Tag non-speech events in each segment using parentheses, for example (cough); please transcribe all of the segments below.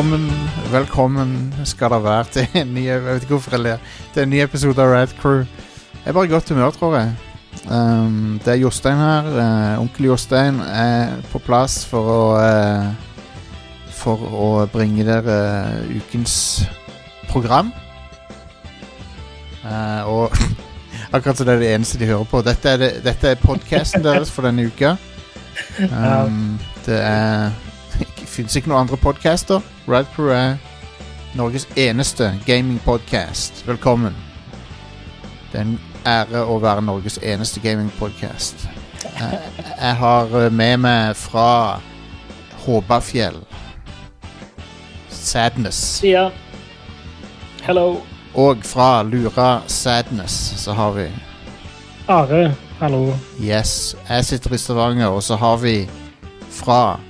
velkommen, velkommen skal det være til en ny Jeg vet ikke hvorfor jeg ler. Til en ny episode av Rad Crew. Jeg er bare i godt humør, tror jeg. Um, det er Jostein her. Uh, onkel Jostein er på plass for å uh, For å bringe dere uh, ukens program. Og (laughs) akkurat som det er det eneste de hører på. Dette er, det, dette er podcasten deres for denne uka. (laughs) Um, det er (laughs) fins ikke noen andre podcaster. Rad Crew er Norges eneste gamingpodcast. Velkommen. Det er en ære å være Norges eneste gamingpodcast. Jeg, jeg har eh, med meg fra Håbafjell Sadness. Ja. Hello. Og fra Lura Sadness så har vi Are. Hallo. Yes. Jeg sitter i Stavanger, og så har vi fra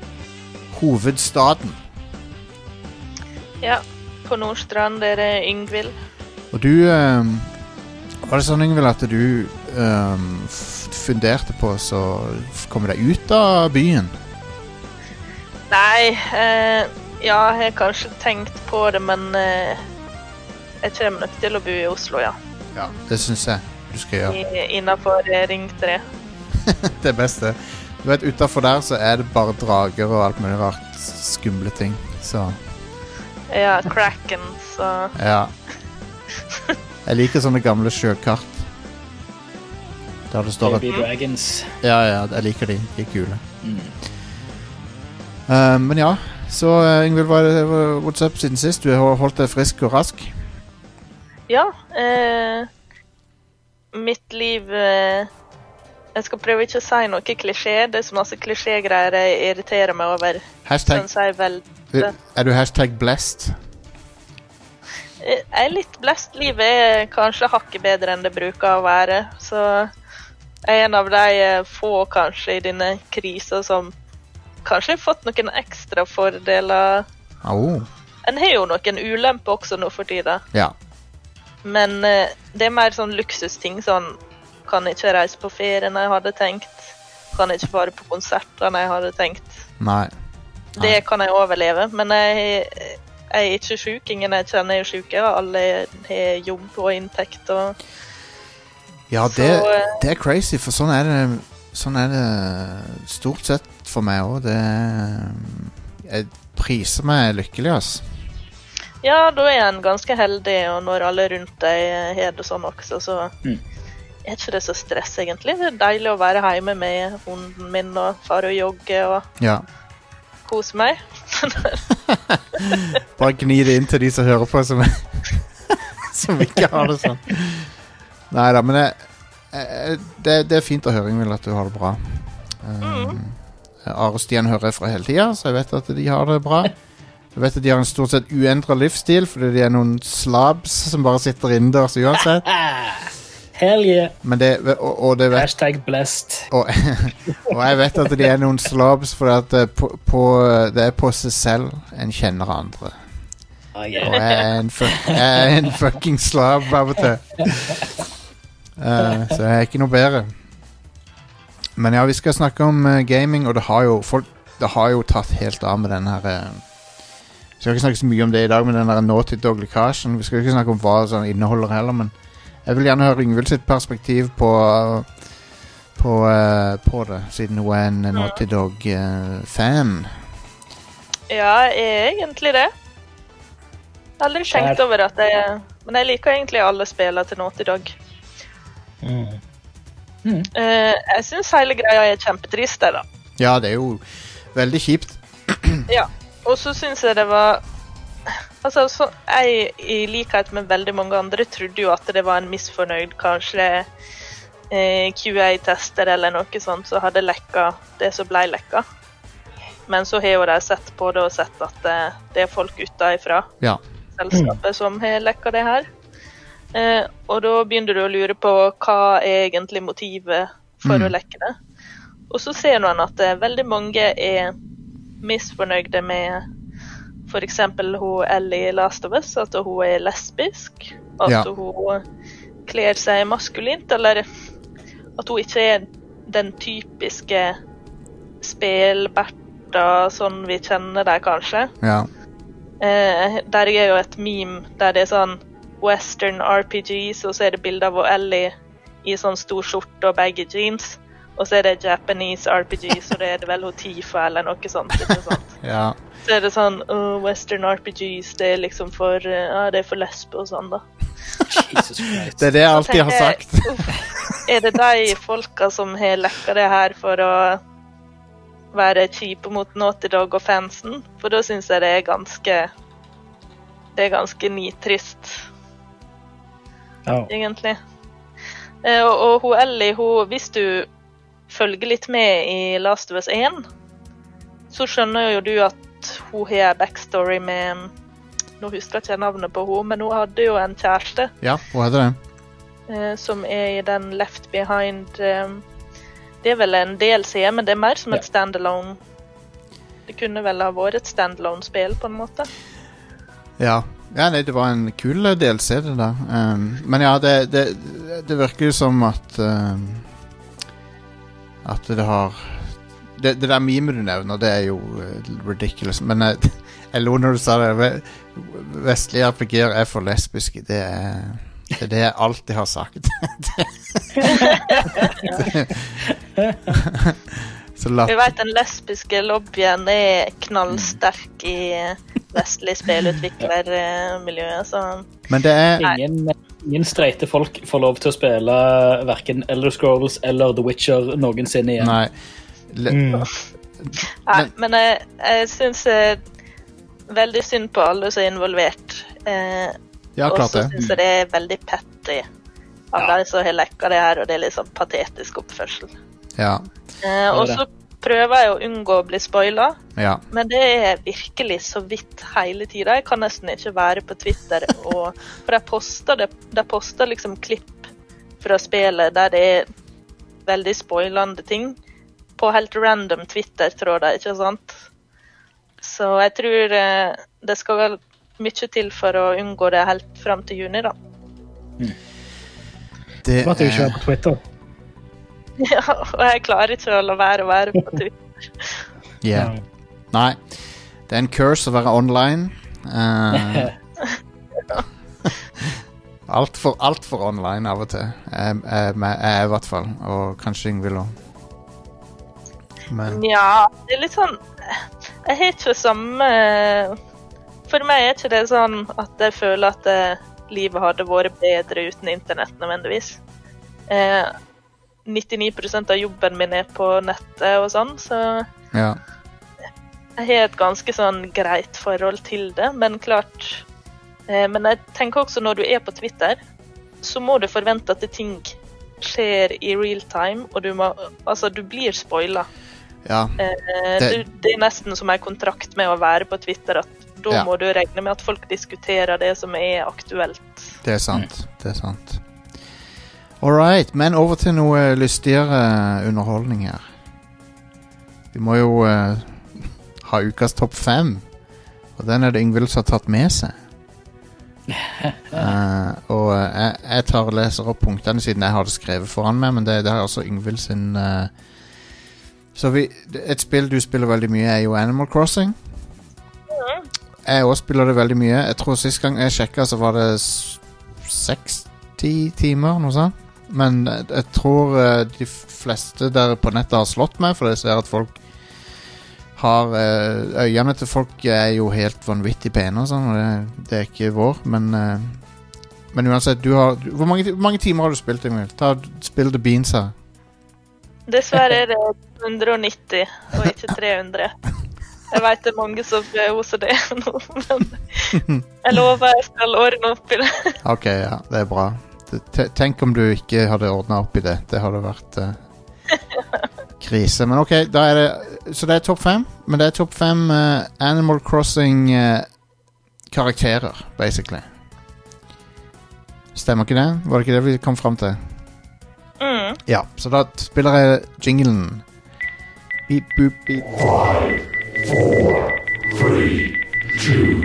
hovedstaden. Ja, på Nordstrand er det Yngvild. Og du um, Var det sånn, Yngvild, at du um, funderte på å komme deg ut av byen? Nei, eh, ja, jeg har kanskje tenkt på det, men eh, jeg kommer nok til å bo i Oslo, ja. Ja. Det syns jeg du skal gjøre. Innafor eh, Ring 3. (laughs) Det beste. Du vet, Utafor der så er det bare drager og alt mulig rart. Skumle ting. Så Ja, Kraken, så ja. Jeg liker sånne gamle sjøkart. Der det står at Baby Dragons. Ja, ja, jeg liker de. De er kule. Mm. Uh, men ja, så uh, Ingvild, hva det- hva- what's up siden sist? Du har holdt deg frisk og rask? Ja. Uh, mitt liv eh, Jeg skal prøve ikke å si noe klisjé. Det er så masse klisjégreier jeg irriterer meg over. Hashtag, Sånn er du hashtag blessed? Jeg er litt blest. Livet er kanskje hakket bedre enn det bruker å være. Så jeg er en av de eh, få kanskje i denne krisa som kanskje har fått noen ekstra fordeler. Oh. En har jo noen ulemper også nå for tida, Ja. men eh, det er mer sånn luksusting. Sånn kan ikke reise på ferie når jeg hadde tenkt. Kan ikke bare på konserter når jeg hadde tenkt. Nei. Det kan jeg overleve, men jeg, jeg er ikke sjuk. Ingen jeg kjenner er sjuke. Alle har jobb og inntekt og Ja, det, så, det er crazy, for sånn er det Sånn er det stort sett for meg òg. Det Jeg priser meg lykkelig, altså. Ja, da er en ganske heldig, og når alle rundt deg har det sånn også, så Mm. er ikke det så stress, egentlig. Det er deilig å være hjemme med hunden min og fare og jogge og Ja. Kose meg. (laughs) Bare gni det inn til de som hører på, som, (laughs) som ikke har det sånn. Nei da, men det, eh, det, det er fint å høre, Ingvild, at du har det bra. Um, Are og Stian hører jeg fra hele tida, så jeg vet at de har det bra. Jeg vet at de har en stort sett uendra livsstil, fordi de er noen slabs som bare sitter innendørs uansett. (laughs) Hell yeah. Men det, og, og det vet Hashtag blessed. og, (laughs) og jeg vet at de er noen slobs, for at det, på, på, det er på seg selv en kjenner andre. Ah, Og jeg er en, fuck, jeg er en fucking slob av og til. Uh, så jeg er ikke noe bedre. Men ja, vi skal snakke om uh, gaming, og det har jo folk Det har jo tatt helt av med den her uh, Vi skal ikke snakke så mye om det i dag, med den der Naughty Dog-lekkasjen. Vi skal ikke snakke om hva sånn inneholder heller, men jeg vil gjerne høre Yngvild sitt perspektiv på på, eh, på det, siden hun er en Naughty Dog-fan. Ja, jeg er egentlig det. Jeg har aldri tenkt over at jeg Men jeg liker egentlig alle spillene til Naughty Dog. Mm. Eh, jeg syns hele greia er kjempetrist, jeg, da. ja, det er jo veldig kjipt. Ja, og så syns jeg det var Altså, så jeg, i likhet med veldig mange andre, trodde jo at det var en misfornøyd, kanskje eh, QA-tester eller noe sånt, som hadde lekka det som ble lekka. Men så har jo de sett på det og sett at det, det er folk utenfra Ja. selskapet som har lekka det her. Eh, og da begynner du å lure på hva er egentlig motivet for Mm. å lekke det. Og så ser man at eh, veldig mange er misfornøyde med f.eks. hun Ellie i Last of Us, at hun er lesbisk. At Ja. hun kler seg maskulint, eller at hun ikke er den typiske spelberta sånn vi kjenner deg, kanskje. Ja. Eh, der er jo et meme der det er sånn western RPGs, og så er det bilde av Ellie i sånn stor skjorte og baggy jeans. Og så er det Japanese RPGs, og det er det vel Tifa eller noe sånt. ikke sant? Ja. Så er det sånn oh, western RPGs, det er liksom for eh, Ja, det er for lesbe og sånn, da. Jesus. Det er det jeg alltid har sagt. Er det de folka som har lekka det her for å være kjipe mot Naughty Dog og fansen? For da syns jeg det er ganske Det er ganske nitrist, oh. egentlig. Eh, og, og hun Ellie, hun, hvis du følger litt med i Last of Us 1, så skjønner jo du at hun har backstory med Nå husker jeg ikke navnet på henne, men hun hadde jo en kjæreste. Ja, hva heter det? eh, som er i den Left Behind eh, Det er vel en DLC, men det er mer som et standalone. Det kunne vel ha vært et standalone-spill, på en måte. Ja. ja nei, det var en kul DLC, det der. Um, men ja, det, det, det virker jo som at um, At det har det, det der memet du nevner, det er jo eh, ridiculous. Men jeg, jeg lo når du sa det. Vestlige RPG-er er for lesbiske. Det er det er det jeg alltid har sagt. (laughs) Vi vet den lesbiske lobbyen er knallsterk i vestlig spillutviklermiljøet, så men det er Ingen, ingen streite folk får lov til å spille verken Elder Scrolls eller The Witcher noensinne igjen. Nei. Le, Mm. Nei, Men- jeg, jeg syns eh, veldig synd på alle som er involvert. Eh, ja, og så det. syns jeg det er veldig petty av Ja. de som har lekka det her, og det er litt sånn patetisk oppførsel. Ja. Eh, og så prøver jeg å unngå å bli spoila, ja. men det er virkelig så vidt hele tida. Jeg kan nesten ikke være på Twitter, og, (laughs) for de poster, de poster liksom klipp fra spillet der det er veldig spoilende ting på helt random Twitter-tråder, ikke sant? Så jeg tror eh, det skal vel mye til for å unngå det helt fram til juni, da. Det er ikke er på Twitter. (laughs) Ja, og jeg klarer ikke å la være å være på Twitter. (laughs) yeah. Nei. Det er en curse å være online. (laughs) Uh, Altfor alt for online av og til. Jeg, jeg, jeg er i hvert fall. Og kanskje Ingvild òg. Men Ja, det er litt sånn Jeg har ikke samme For meg er ikke det sånn at jeg føler at det, livet hadde vært bedre uten internett nødvendigvis. Eh, 99% av jobben min er på nettet og sånn, så ja. jeg har et ganske sånn greit forhold til det. Men klart eh, Men jeg tenker også når du er på Twitter, så må du forvente at ting skjer i real time, og du må Altså, du blir spoila. Ja. Eh, Det- det er nesten som en kontrakt med å være på Twitter, at da Ja. må du regne med at folk diskuterer det som er aktuelt. Det er sant. Det er sant. All right. Men over til noe lystigere underholdning her. Vi må jo uh, ha ukas topp fem. Og den er det Yngvild som har tatt med seg. Uh, (laughs) og uh, jeg, jeg tar og leser opp punktene siden jeg har det skrevet foran meg, men det, det er også Yngvild sin eh, Så vi, et spill du spiller veldig mye, er jo Animal Crossing. Jeg òg spiller det veldig mye. Jeg tror Sist gang jeg sjekka, så var det 60 timer, noe sånt. Men jeg, jeg tror eh, de fleste der på nettet har slått meg, for jeg ser at folk har eh, Øynene til folk er jo helt vanvittig pene og sånn, og det, det er ikke vår, men eh, Men uansett, du har du, hvor, mange, hvor mange timer har du spilt, Emil? Ta, spill The Beans her. Dessverre er det 190 og ikke 300. Jeg vet det er mange som er OCD (laughs) nå, men jeg lover jeg skal ordne opp i det. Ok, ja, det er bra. Tenk om du ikke hadde ordna opp i det. Det hadde vært uh, krise. Men ok, da er det Så det er topp fem. Men det er topp fem uh, Animal Crossing-karakterer, basically. Stemmer ikke det? Var det ikke det vi kom fram til? Ja, så da spiller jeg jinglen. Beep, boop, beep. Five, four, three, two,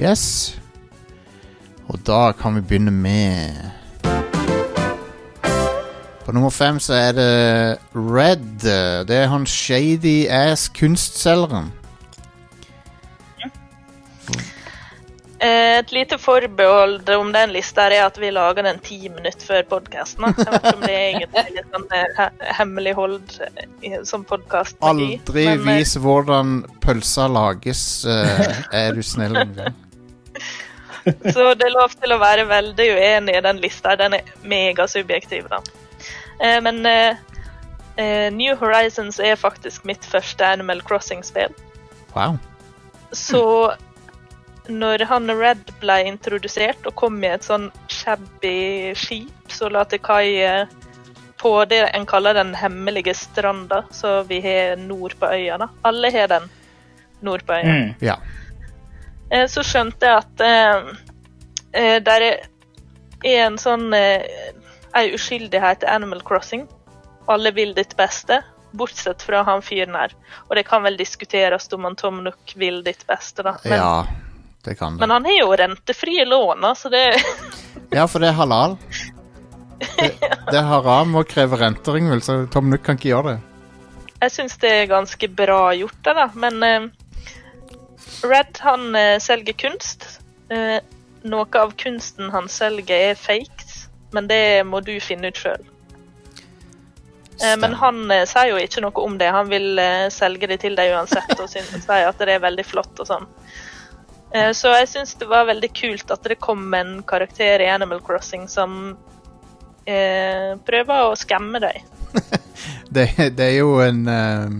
Yes. Og da kan vi begynne med På nummer fem så er det Red. Det er han shady ass kunstselgeren. Et lite forbehold om den lista er at vi lager den ti minutter før podkasten. Jeg vet ikke om det er egentlig litt sånn eh, he- hemmelighold eh, som podkast. Aldri vis hvordan pølsa lages, eh, er du snill. (laughs) Så det er lov til å være veldig uenig i den lista. Den er megasubjektiv, da. Eh, Men eh, eh, New Horizons er faktisk mitt første Animal Crossing-spill. Wow. Så når han Red ble introdusert og kom i et sånn shabby skip som la til kai eh, på det en kaller den hemmelige stranda, så vi har nord på øya, da. Alle har den nord på øya. Mm. Ja. Eh, så skjønte jeg at eh, eh, der er en sånn eh, ei uskyldighet til Animal Crossing. Alle vil ditt beste, bortsett fra han fyren her. Og det kan vel diskuteres om han Tom Nook vil ditt beste, da. Men, ja, det kan det. men han har jo rentefrie lån, så det (laughs) Ja, for det er halal. Det, det er haram å kreve renter, Ingvild, så Tom Nook kan ikke gjøre det. Jeg syns det er ganske bra gjort, det, da. Men eh, Red, han eh, selger kunst. Eh, noe av kunsten han selger, er fakes, men det må du finne ut sjøl. Eh, Men han eh, sier jo ikke noe om det. Han vil eh, selge det til deg uansett og sier at det er veldig flott og sånn. Eh, Så jeg syns det var veldig kult at det kom en karakter i Animal Crossing som eh, prøver å skamme deg. (laughs) Det, det er jo en uh,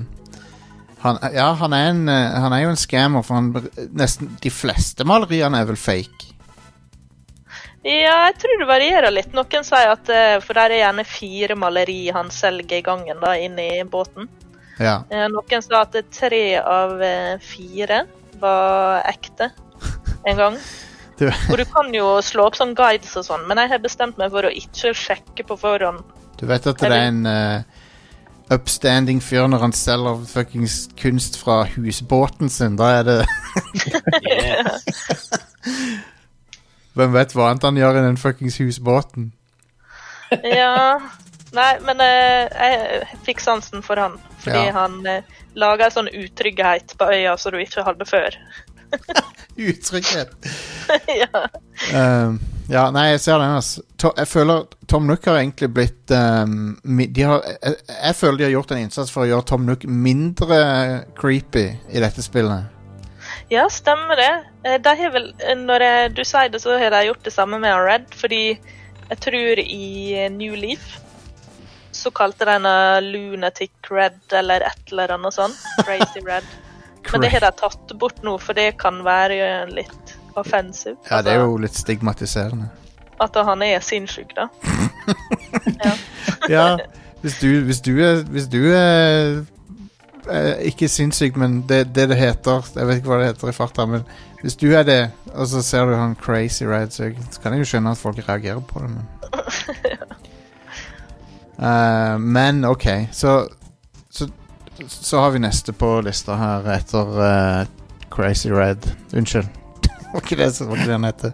han, Ja, han er, en, uh, han er jo en scammer, for han, nesten de fleste maleriene er vel fake. Ja, jeg tror det varierer litt. Noen sier at uh, For der er gjerne fire maleri han selger i gangen da, inn i båten. Ja. Noen sa at tre av fire var ekte en gang. Du, Og du kan jo slå opp sånn guides og sånn, men jeg har bestemt meg for å ikke sjekke på forhånd. du vet at det er en uh, upstanding fyr når han selger fuckings kunst fra husbåten sin. Da er det (laughs) Hvem vet hva annet han gjør i den fuckings husbåten? Ja Nei, men eh, jeg fikk sansen for han. Fordi Ja. han eh, laga en sånn utrygghet på øya som du ikke hadde før. (laughs) Utrygghet. (laughs) ja. Um, ja, nei, jeg ser den. Altså. To, jeg føler Tom Nook har egentlig blitt mi- de har, jeg, jeg føler de har gjort en innsats for å gjøre Tom Nook mindre creepy i dette spillet. Ja, stemmer det. Eh, De har vel, eh, når jeg, du sier det, så har de gjort det samme med han Red. Fordi jeg tror i eh, New Leaf så kalte de henne Lunatic Red eller et eller annet sånn. (laughs) Crazy Red. Men det har de tatt bort nå, for det kan være litt offensive. Ja, det er Altså, jo litt stigmatiserende. At han er sinnssyk, da. (laughs) ja. (laughs) Ja, hvis du, hvis du er Hvis du er er ikke sinnssyk, men det, det det heter Jeg vet ikke hva det heter i farta, men hvis du er det, og så ser du han crazy ride, så så kan jeg jo skjønne at folk reagerer på det, men Eh, Men OK, så, så Så har vi neste på lista her etter uh, Crazy Red. Unnskyld. (laughs) var ikke det som- han het.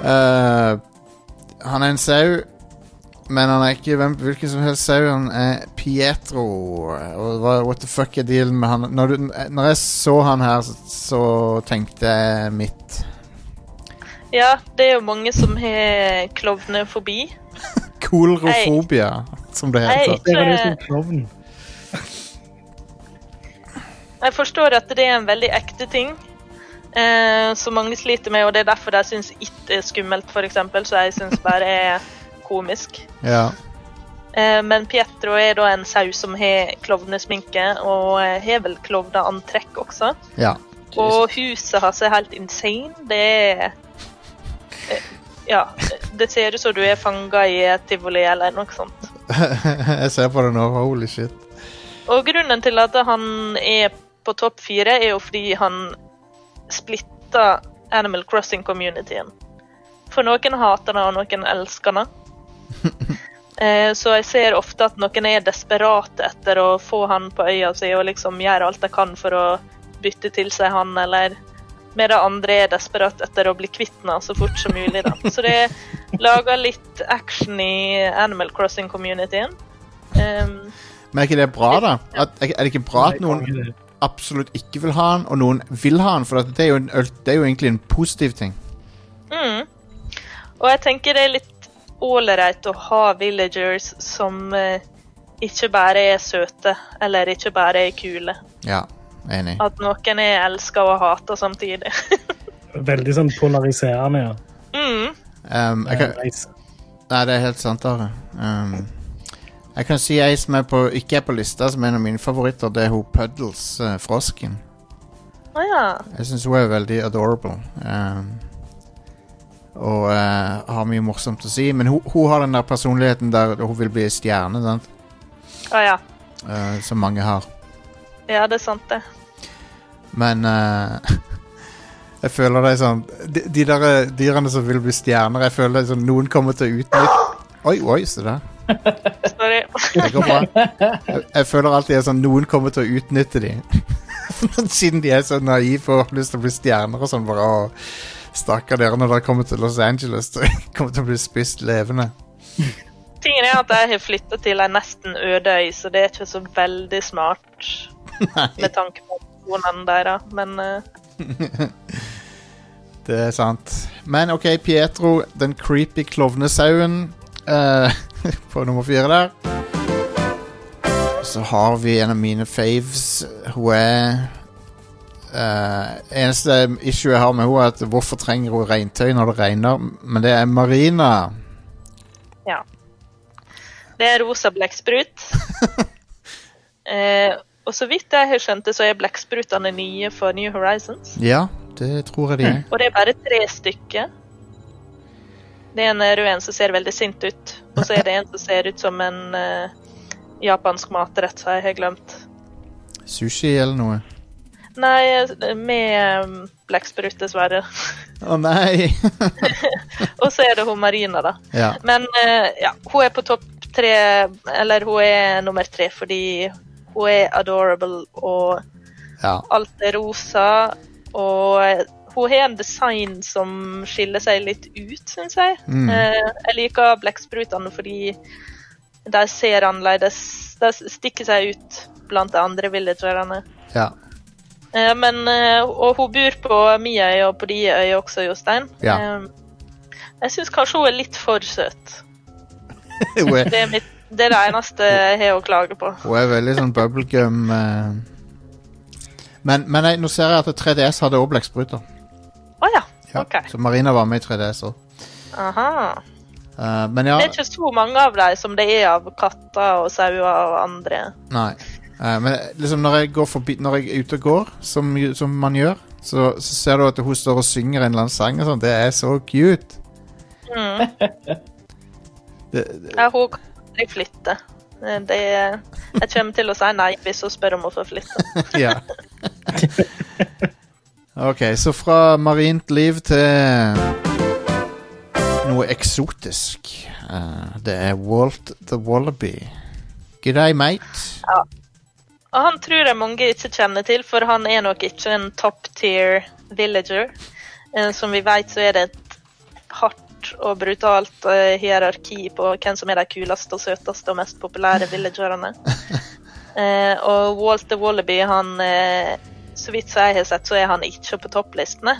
Uh, han er en sau, men han er ikke hvem, hvilken som helst sau. Han er Pietro. Og hva, what the fuck er dealen med han? Når, du, når jeg så han her, så, så tenkte jeg mitt. ja, det er jo mange som har klovnefobi. Kolrofobia, som det heter. Det var det som klovn. Jeg forstår at det er en veldig ekte ting. Eh, som mange sliter med, og det er derfor jeg syns ikke er skummelt, f.eks. Så jeg syns bare er komisk. Ja. Eh, men Pietro er da en sau som har klovnesminke, og har vel klovneantrekk også. ja. Og huset hans er helt insane. Det er eh, Ja. Det ser ut som du er fanga i et tivoli eller noe sånt. (laughs) jeg ser på det nå. Holy shit. Og grunnen til at han er på topp fire, er jo fordi han splitta Animal Crossing-communityen. For noen hater det, og noen elsker han. (laughs) Eh, Så jeg ser ofte at noen er desperate etter å få han på øya si og liksom gjør alt de kan for å bytte til seg han, eller medan andre er desperat etter å bli kvitt han så fort som mulig. Da. Så det, lager litt action i Animal Crossing-communityen. Um, Men er ikke det bra, da? At, er det ikke bra at noen absolutt ikke vil ha den, og noen vil ha den? For at det, er jo en, det er jo egentlig en positiv ting. mm. Og jeg tenker det er litt ålreit å ha villagers som eh, ikke bare er søte, eller ikke bare er kule. Ja, enig. At noen er elska og hata samtidig. (laughs) Veldig sånn polariserende, ja. mm. Um, jeg kan, nei, det er helt sant, Are. Um, jeg kan si ei som er på, ikke er på lista, som er en av mine favoritter. Det er hun Puddles, uh, frosken. Oh, ja. Jeg syns hun er veldig adorable. Um, og uh, har mye morsomt å si. Men hun, hun har den der personligheten der hun vil bli stjerne, sant? Oh, ja. uh, som mange har. Ja, det er sant, det. Men uh, (laughs) jeg føler det er sånn De, de der eh, dyrene som vil bli stjerner, jeg føler det er sånn noen kommer til å utnytte Oi, oi, se der. Sorry. Det går bra. Jeg, jeg føler alltid er sånn noen kommer til å utnytte dem. (laughs) Siden de er så naive og har lyst til å bli stjerner og sånn. Bare å, Stakkar dere når dere kommer til Los Angeles. Dere (laughs) kommer til å bli spist levende. Tingen er at jeg har flytta til ei nesten øde øy, så det er ikke så veldig smart med tanke på personene deres, men uh... (laughs) Det er sant. Men OK, Pietro, den creepy klovnesauen uh, (laughs) på nummer fire der. Så har vi en av mine faves. Hun er uh, Eneste issue jeg har med henne, er at hvorfor trenger hun regntøy når det regner? Men det er Marina. ja. Det er rosa blekksprut. (laughs) eh, og så vidt jeg har skjønt det, så er blekksprutene nye for New Horizons. Ja, det tror jeg de er. Og det er bare tre stykker. Det er en rød som ser veldig sint ut, og så er det en som ser ut som en uh, japansk matrett, som jeg har glemt. Sushi eller noe. Nei, med um, blekksprut, dessverre. Å nei! (laughs) Og så er det hun Marina, da. ja. Men uh, ja, hun er på topp tre, eller hun er nummer tre fordi hun er adorable, og ja. alt er rosa. Og hun har en design som skiller seg litt ut, syns jeg. Mm. Eh, jeg liker blekksprutene fordi de ser annerledes De stikker seg ut blant de andre villagerne. ja. Eh, men, eh, og hun bor på øy og på de øy også, Jostein. Ja. Eh, jeg syns kanskje hun er litt for søt. (laughs) Det er, mitt, det er det eneste jeg har å klage på. hun er veldig sånn bubblegum eh. Men, men jeg, nå ser jeg at 3DS hadde òg blekkspruter. Å ja. Ja, OK. Så Marina var med i 3DS òg. Aha. men ja Det er ikke så mange av dem som det er av katter og sauer og andre. Nei. Eh, men liksom når jeg går forbi Når jeg er ute og går, som, som man gjør, så, så ser du at hun står og synger en eller annen sang og sånn. Det er så cute. Mm. Det, det, Ja, hun aldri flytte. Eh, Det, jeg kommer til å si nei hvis hun spør om å få flytte. (laughs) ja. OK, så fra marint liv til noe eksotisk. Eh, det er Walt the Wallaby. G'day, mate. mate. Og han tror jeg mange ikke kjenner til, for han er nok ikke en top tier villager. Eh, Som vi vet, så er det et hardt og brutalt eh, hierarki på hvem som er de kuleste og søteste og mest populære villagerne. (laughs) Eh, og Walter Wallaby, han eh, Så vidt jeg har sett, så er han ikke på topplistene.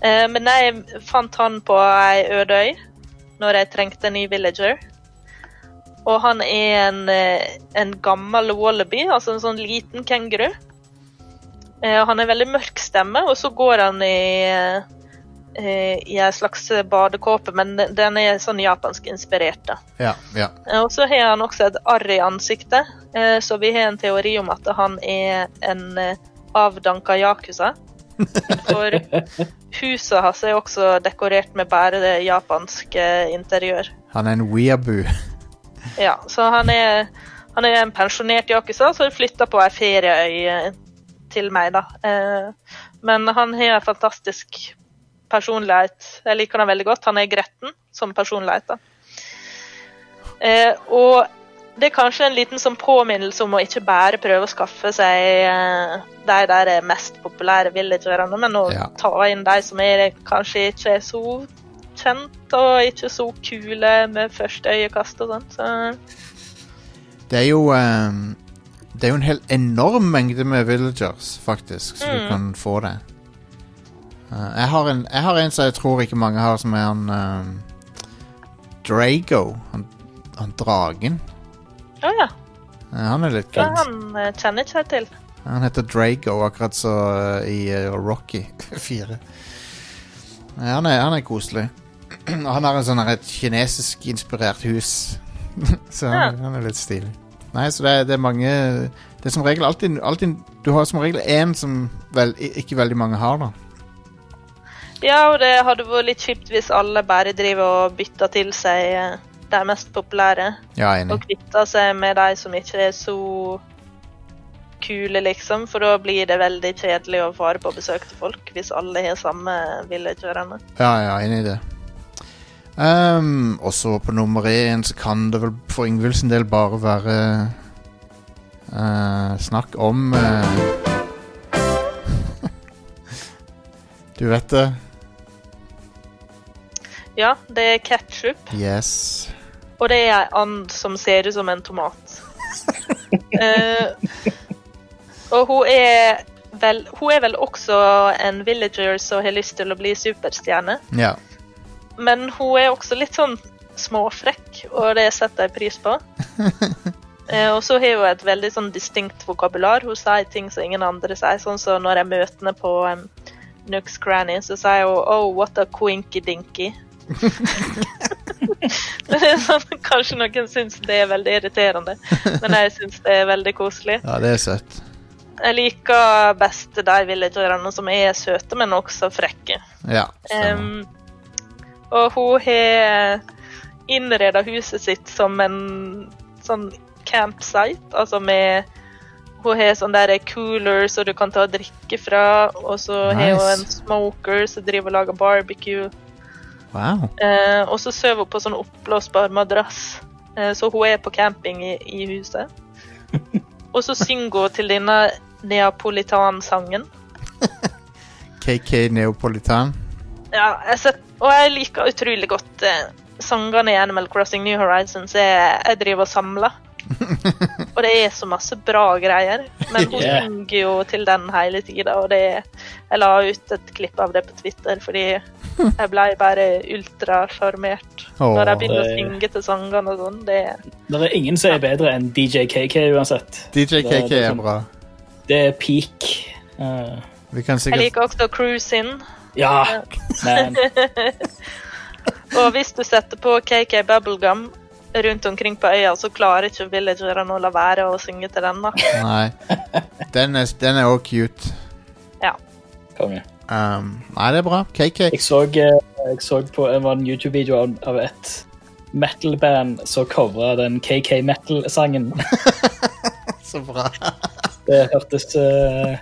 Eh, men jeg fant han på ei øde øy når jeg trengte en ny villager. Og han er en, eh, en gammel wallaby, altså en sånn liten kenguru. Han har veldig mørk stemme, og så går han i, i en slags badekåpe, men den- er sånn japansk inspirert. da. Ja, ja. Eh, Og så har han også et arr i ansiktet, eh, så vi har en teori om at han er en eh, avdanka yakuza. (laughs) For huset hans er også dekorert med bare det japanske interiør. Han er en weeaboo. Ja, så han er, han er en pensjonert yakuza som flytta på ei ferieøy eh, til meg, da. Eh, Men han har en fantastisk personlighet. Jeg liker han veldig godt. Han er gretten som personlighet. Eh, Og det er kanskje en liten sånn påminnelse om å ikke bare prøve å skaffe seg eh, de der er mest populære villagerne, men å Ja. ta inn de som er, kanskje ikke er så kjent og ikke så kule med første øyekast og sånn. Så Det er jo eh, Det er jo en helt enorm mengde med villagers, faktisk, så du Mm. kan få det. Eh, jeg, har en, jeg har en som jeg tror ikke mange har, som er han ehm, Drago. Han, han dragen. Å ja. Eh, han er litt Det kult. han kjenner ikke jeg til. Han heter Drago, akkurat så uh, i uh, Rocky (laughs) 4. Nei, han, er, han er koselig. (clears throat) Han har en sånn et kinesisk inspirert hus. (laughs) så han, han er litt stilig. Nei, så det det er mange Det er som regel alltid, alltid Du har som regel én som vel, ikke veldig mange har, da. Ja, og det hadde vært litt kjipt hvis alle bare driver og bytter til seg eh, de mest populære, Ja, enig. og kvitter seg med de som ikke er så kule, liksom. For da blir det veldig kjedelig å fare på besøk til folk hvis alle har samme villagerne. Ja, ja, enig i det. Um, også på nummer én så kan det vel for Ingvild sin del bare være uh, snakk om uh, (laughs) Du vet det? Ja, det er ketchup. Yes. Og det er ei and som ser ut som en tomat. uh, (laughs) og hun er vel Hun er vel også en villager som har lyst til å bli superstjerne. Ja. Men hun er også litt sånn småfrekk, og det setter jeg pris på. (laughs) Eh, og så har hun et veldig sånn distinkt vokabular. Hun sier ting som ingen andre sier. Sånn som når jeg møter henne på um, Nooks Granny, så sier hun 'Oh, what a quinky dinky'. (laughs) kanskje noen syns det er veldig irriterende, men jeg syns det er veldig koselig. ja, det er søtt. Jeg liker best de villagerne som er søte, men også frekke. Ja. Um, og hun har innreda huset sitt som en sånn campsite, altså med Hun har sånn der cooler som du kan ta og drikke fra, og så har hun en smoker som driver og lager barbecue. Wow. Eh, og så sover hun på sånn oppblåsbar madrass, eh, så hun er på camping i, i huset. (laughs) Og så synger hun til denne neapolitansangen. (laughs) KK Neapolitan. Ja, jeg set, og jeg liker utrolig godt eh, sangene i Animal Crossing New Horizons. Jeg, jeg driver og samler. Og det er så masse bra greier. Men hun (laughs) Yeah. synger jo til den hele tida, og det Jeg la ut et klipp av det på Twitter fordi jeg ble bare ultrasjarmert oh, når jeg begynner å synge til sangene og sånn. Det Det er ingen som er bedre enn DJ KK uansett. DJ KK det er er sånn- bra. Det er peak. Uh... Vi kan Jeg liker også Cruise In. ja, men (laughs) Og hvis du setter på KK Bubblegum rundt omkring på øya, så klarer ikke villagerne å la være å synge til den. da. Nei. Den er, den er også cute. konge. Um, nei, det er bra. KK. Jeg så, eh, jeg så på det var en YouTube-video av, av et metal-band som covra den KK Metal-sangen. (laughs) Så bra. Det hørtes uh,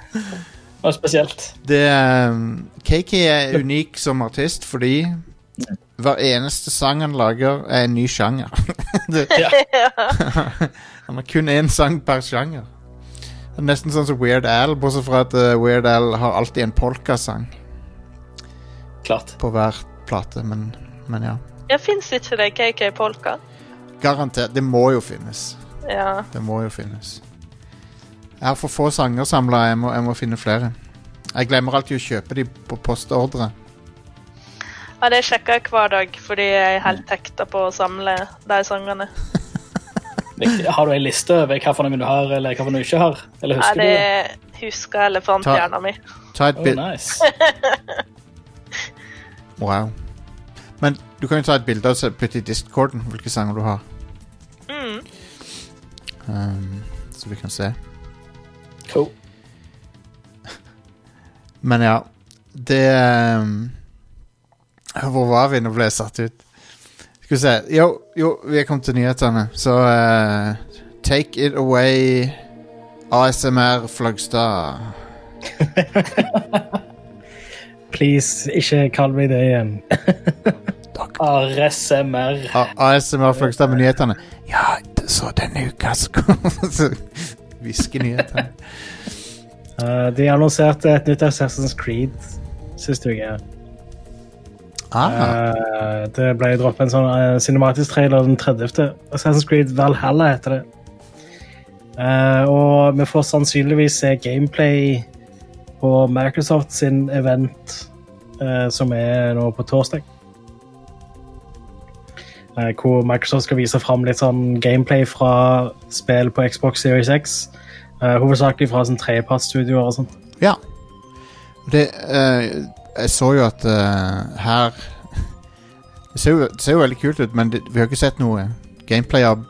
var spesielt. Det, um, KK er unik som artist fordi hver eneste sang han lager, er en ny sjanger. (laughs) det, (laughs) (laughs) han har kun én sang per sjanger. Det er nesten sånn som Weird Al, bortsett fra at uh, Weird Al har alltid en polkasang Klart. på hver plate, men, men ja. Ja, Fins ikke det KK Polka? Garantert. Det må jo finnes. Ja. Det må jo finnes. Jeg har for få sanger samla, jeg, må- jeg må finne flere. Jeg glemmer alltid å kjøpe de på postordre. Ja, det sjekker jeg hver dag, fordi jeg er helt hekta på å samle de sangene. Har du ei liste over hva for noen du har, eller hva for noen du ikke har? Eller husker du det? det husker elefanthjerna mi. Ta et Oh, nice. (laughs) Wow. Men du kan jo ta et bilde og så putte i discorden hvilke sanger du har. Mm. Um, så vi kan se. Cool. Men ja, det um, Hvor var vi? Nå ble jeg satt ut. Skal vi se. Jo, jo vi er kommet til nyhetene. Så uh, take it away, ASMR Flagstad. (laughs) Please, ikke kall meg det igjen. (laughs) ASMR. ASMR Flagstad med nyhetene. Ja, så denne uka så kom (laughs) Hviskenyhetene. Uh, de annonserte et nytt Assassin's Creed sist uke. Ah, Eh, det ble droppet en sånn uh, cinematisk trailer den 30. Assassin's Creed Valhalla heter det. Uh, og vi får sannsynligvis se gameplay på Microsoft sin event, som er nå på torsdag. Hvor Microsoft skal vise fram litt sånn gameplay fra spill på Xbox Series X. hovedsakelig fra sånn tredjepartsstudioer og sånt. ja. Det Jeg så jo at uh, her (laughs) det ser, jo, det ser jo veldig kult ut, men det, vi har ikke sett noe gameplay av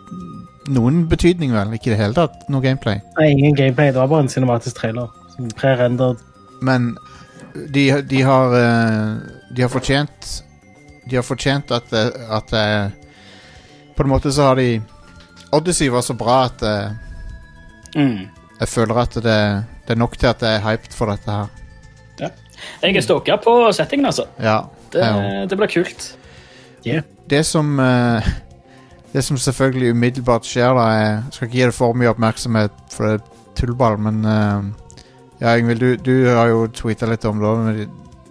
noen betydning, vel? Ikke i det hele tatt noe gameplay. Nei, ingen gameplay, det var bare en cinematisk trailer. Pre-rendered. Men de, de har eh, De har fortjent De har fortjent at, at det- På en måte så har de Odyssey var så bra at eh, Mm. jeg føler at det, det er nok til at jeg er hyped for dette her. Jeg er stoka på settingen, altså. Ja. Det, det blir kult. Yeah. Det som eh, Det som selvfølgelig umiddelbart skjer, da Jeg skal ikke gi det for mye oppmerksomhet, for det er tullball, men eh, Ja, Ingvild, du, du har jo tweeta litt om det med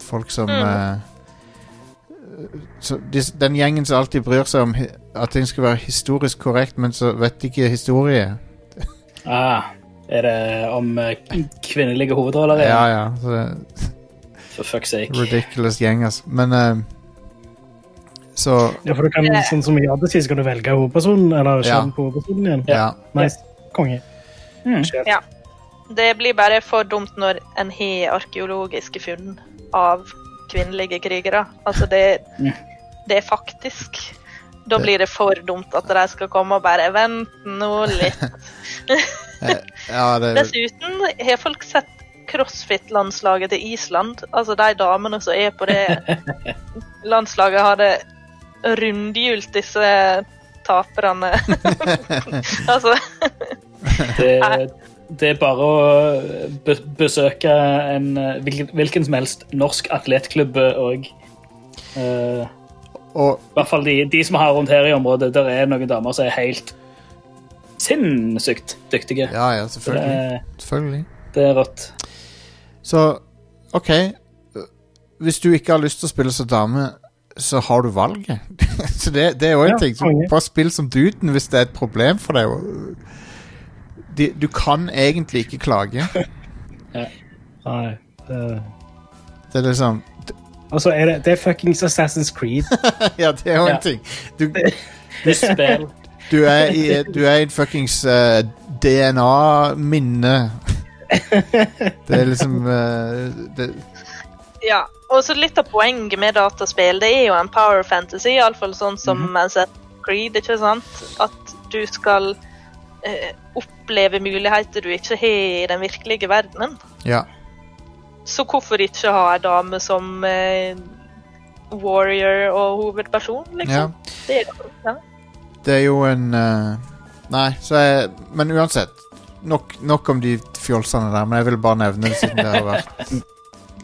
folk som Mm. eh, så de, Den gjengen som alltid bryr seg om at ting skal være historisk korrekt, men så vet de ikke historie. Ah, er det om kvinnelige hovedroller? Ja, ja. Så, For fuck's sake. ridiculous gjeng, altså. Men uh, Så Ja, for du kan, sånn som i Odyssey, skal du velge hovedpersonen, eller Ja. på hovedpersonen igjen. ja. Nice. Konge. Mm. Ja. Det blir bare for dumt når en har arkeologiske funn av kvinnelige krigere. Altså, det, Mm. det er faktisk Da blir det for dumt at de skal komme og bare Vent nå litt. (laughs) ja det, Dessuten har folk sett crossfit-landslaget til Island. Altså de damene som er på det (laughs) landslaget, hadde rundhjult disse taperne. (laughs) altså Det, det er bare å be besøke en eh, hvilken, hvilken som helst norsk atletklubb òg. Uh, Og I hvert fall de, de som har rundt her i området. Der er noen damer som er helt sinnssykt dyktige. Ja, ja, selvfølgelig. det, selvfølgelig. det er rått. Så OK. Hvis du ikke har lyst til å spille som dame, så har du valget. (laughs) så det, det er jo en Ja, ting. Så bare spill som duden hvis det er et problem for deg. De, du kan egentlig ikke klage. (laughs) Nei. Det, Det er liksom altså, er det, det er fuckings Assassin's Creed. (laughs) Ja, det er jo en Ja. ting. Du, du, du er i du er i en fuckings uh, DNA-minne. Det er liksom uh, det, Ja. Og så litt av poenget med dataspill, det er jo en power fantasy, iallfall sånn som Mhm. set Creed, ikke sant? At du skal uh, oppleve muligheter du ikke har i den virkelige verdenen. Ja. Så hvorfor ikke ha ei dame som uh, warrior og hovedperson, ja. liksom? Det er, ja. Det er jo en Nei, så jeg Men uansett. Nok, nok om de fjolsene der, men jeg vil bare nevne det siden det har vært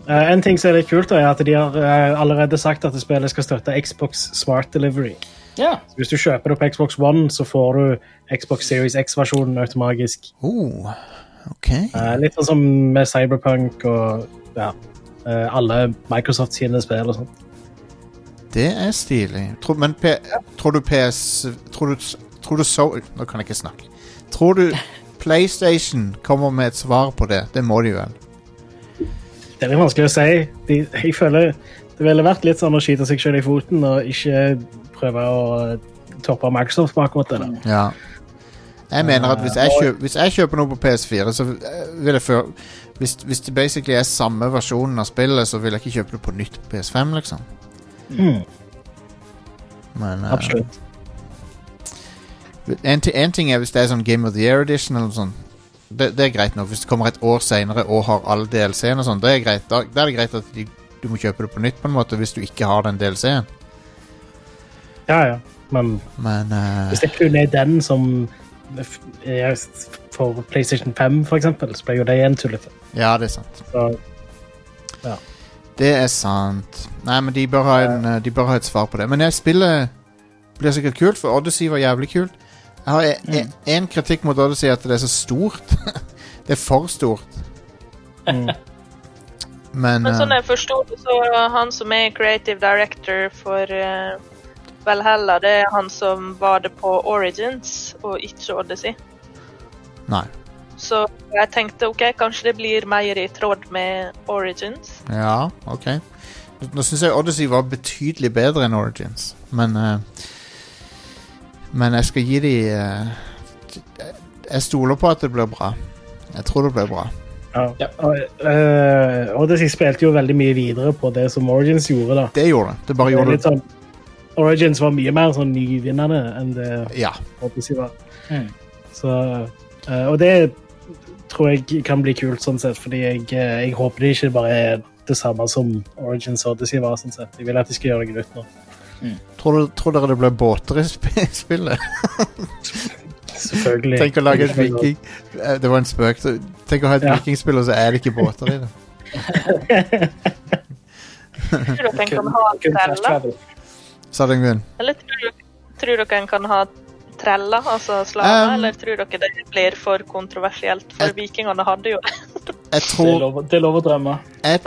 uh, (laughs) en ting som er litt kult, er at de har uh, allerede sagt at spillet skal støtte Xbox Smart Delivery. Yeah. Hvis du kjøper det på Xbox One, så får du Xbox Series X-versjonen automatisk. Oh, okay. uh, litt sånn som med Cyberpunk og ja, eh, alle Microsoft sine spill og sånt. Det er stilig. Tror, men P, tror du PS Tror du, tror du so Nå kan jeg ikke snakke. Tror du PlayStation kommer med et svar på det? Det må de vel? Det er litt vanskelig å si. De, jeg føler det ville vært litt sånn å skyte seg selv i foten og ikke prøve å toppe Microsoft på akkurat det. Ja. Jeg mener at hvis jeg, kjøper, hvis jeg kjøper noe på PS4, så eh, vil jeg før hvis, hvis det basically er samme versjonen av spillet, så vil jeg ikke kjøpe det på nytt på PS5, liksom. Mm, Men eh, absolutt. En, en ting er hvis det er sånn Game of the Year Edition eller noe sånt. Det, det er greit nok. Hvis det kommer et år senere og har alle DLC-ene og sånn, det er greit. Da, da er det greit at de, du må kjøpe det på nytt på en måte hvis du ikke har den DLC-en. Ja, ja. Men Men uh... hvis det kun er den som for PlayStation 5, for eksempel, så blir jo det igjen tullete. Ja, det er sant. Så Det er sant. Nei, men de bør en, eh, de bør ha et svar på det. Men jeg spiller blir sikkert kult, for Odyssey var jævlig kult. Jeg har en, en kritikk mot Odyssey at det er så stort. (laughs) det er for stort. mm. Men, Men sånn eh, jeg forsto det, så er han som er creative director for uh, Valhalla, det er han som var det på Origins, og ikke Odyssey. Nei. Så jeg tenkte OK, kanskje det blir mer i tråd med Origins. Ja, ok. Nå syns jeg Odyssey var betydelig bedre enn Origins, men eh, Men jeg skal gi de eh, Jeg stoler på at det blir bra. Jeg tror det blir bra. Ja. Ja. Og, eh, Odyssey spilte jo veldig mye videre på det som Origins gjorde. da. Det gjorde det. Det bare gjorde det. sånn, Origins var mye mer sånn nyvinnende enn det Ja. Odyssey var. Mm. Så, eh, og det tror jeg kan bli kult, sånn sett, fordi jeg, eh, jeg håper det ikke bare er det samme som Origins Odyssey var. sånn sett. Jeg vil at de skal gjøre noe nytt nå. Tror, du, tror dere det blir båter i (laughs) spillet? Selvfølgelig. Tenk å lage et viking Eh, Det var en spøk. Tenk å ha et Ja. vikingspill, og så er det ikke båter i det. (laughs) Tror dere en kan ha treller? Sa du, Yngvild? Eller tror dere, tror dere en kan ha treller, altså slaver? Um, eller tror dere det blir for kontroversielt? For jeg- vikingene hadde jo Jeg Det tror det er lov å drømme. jeg,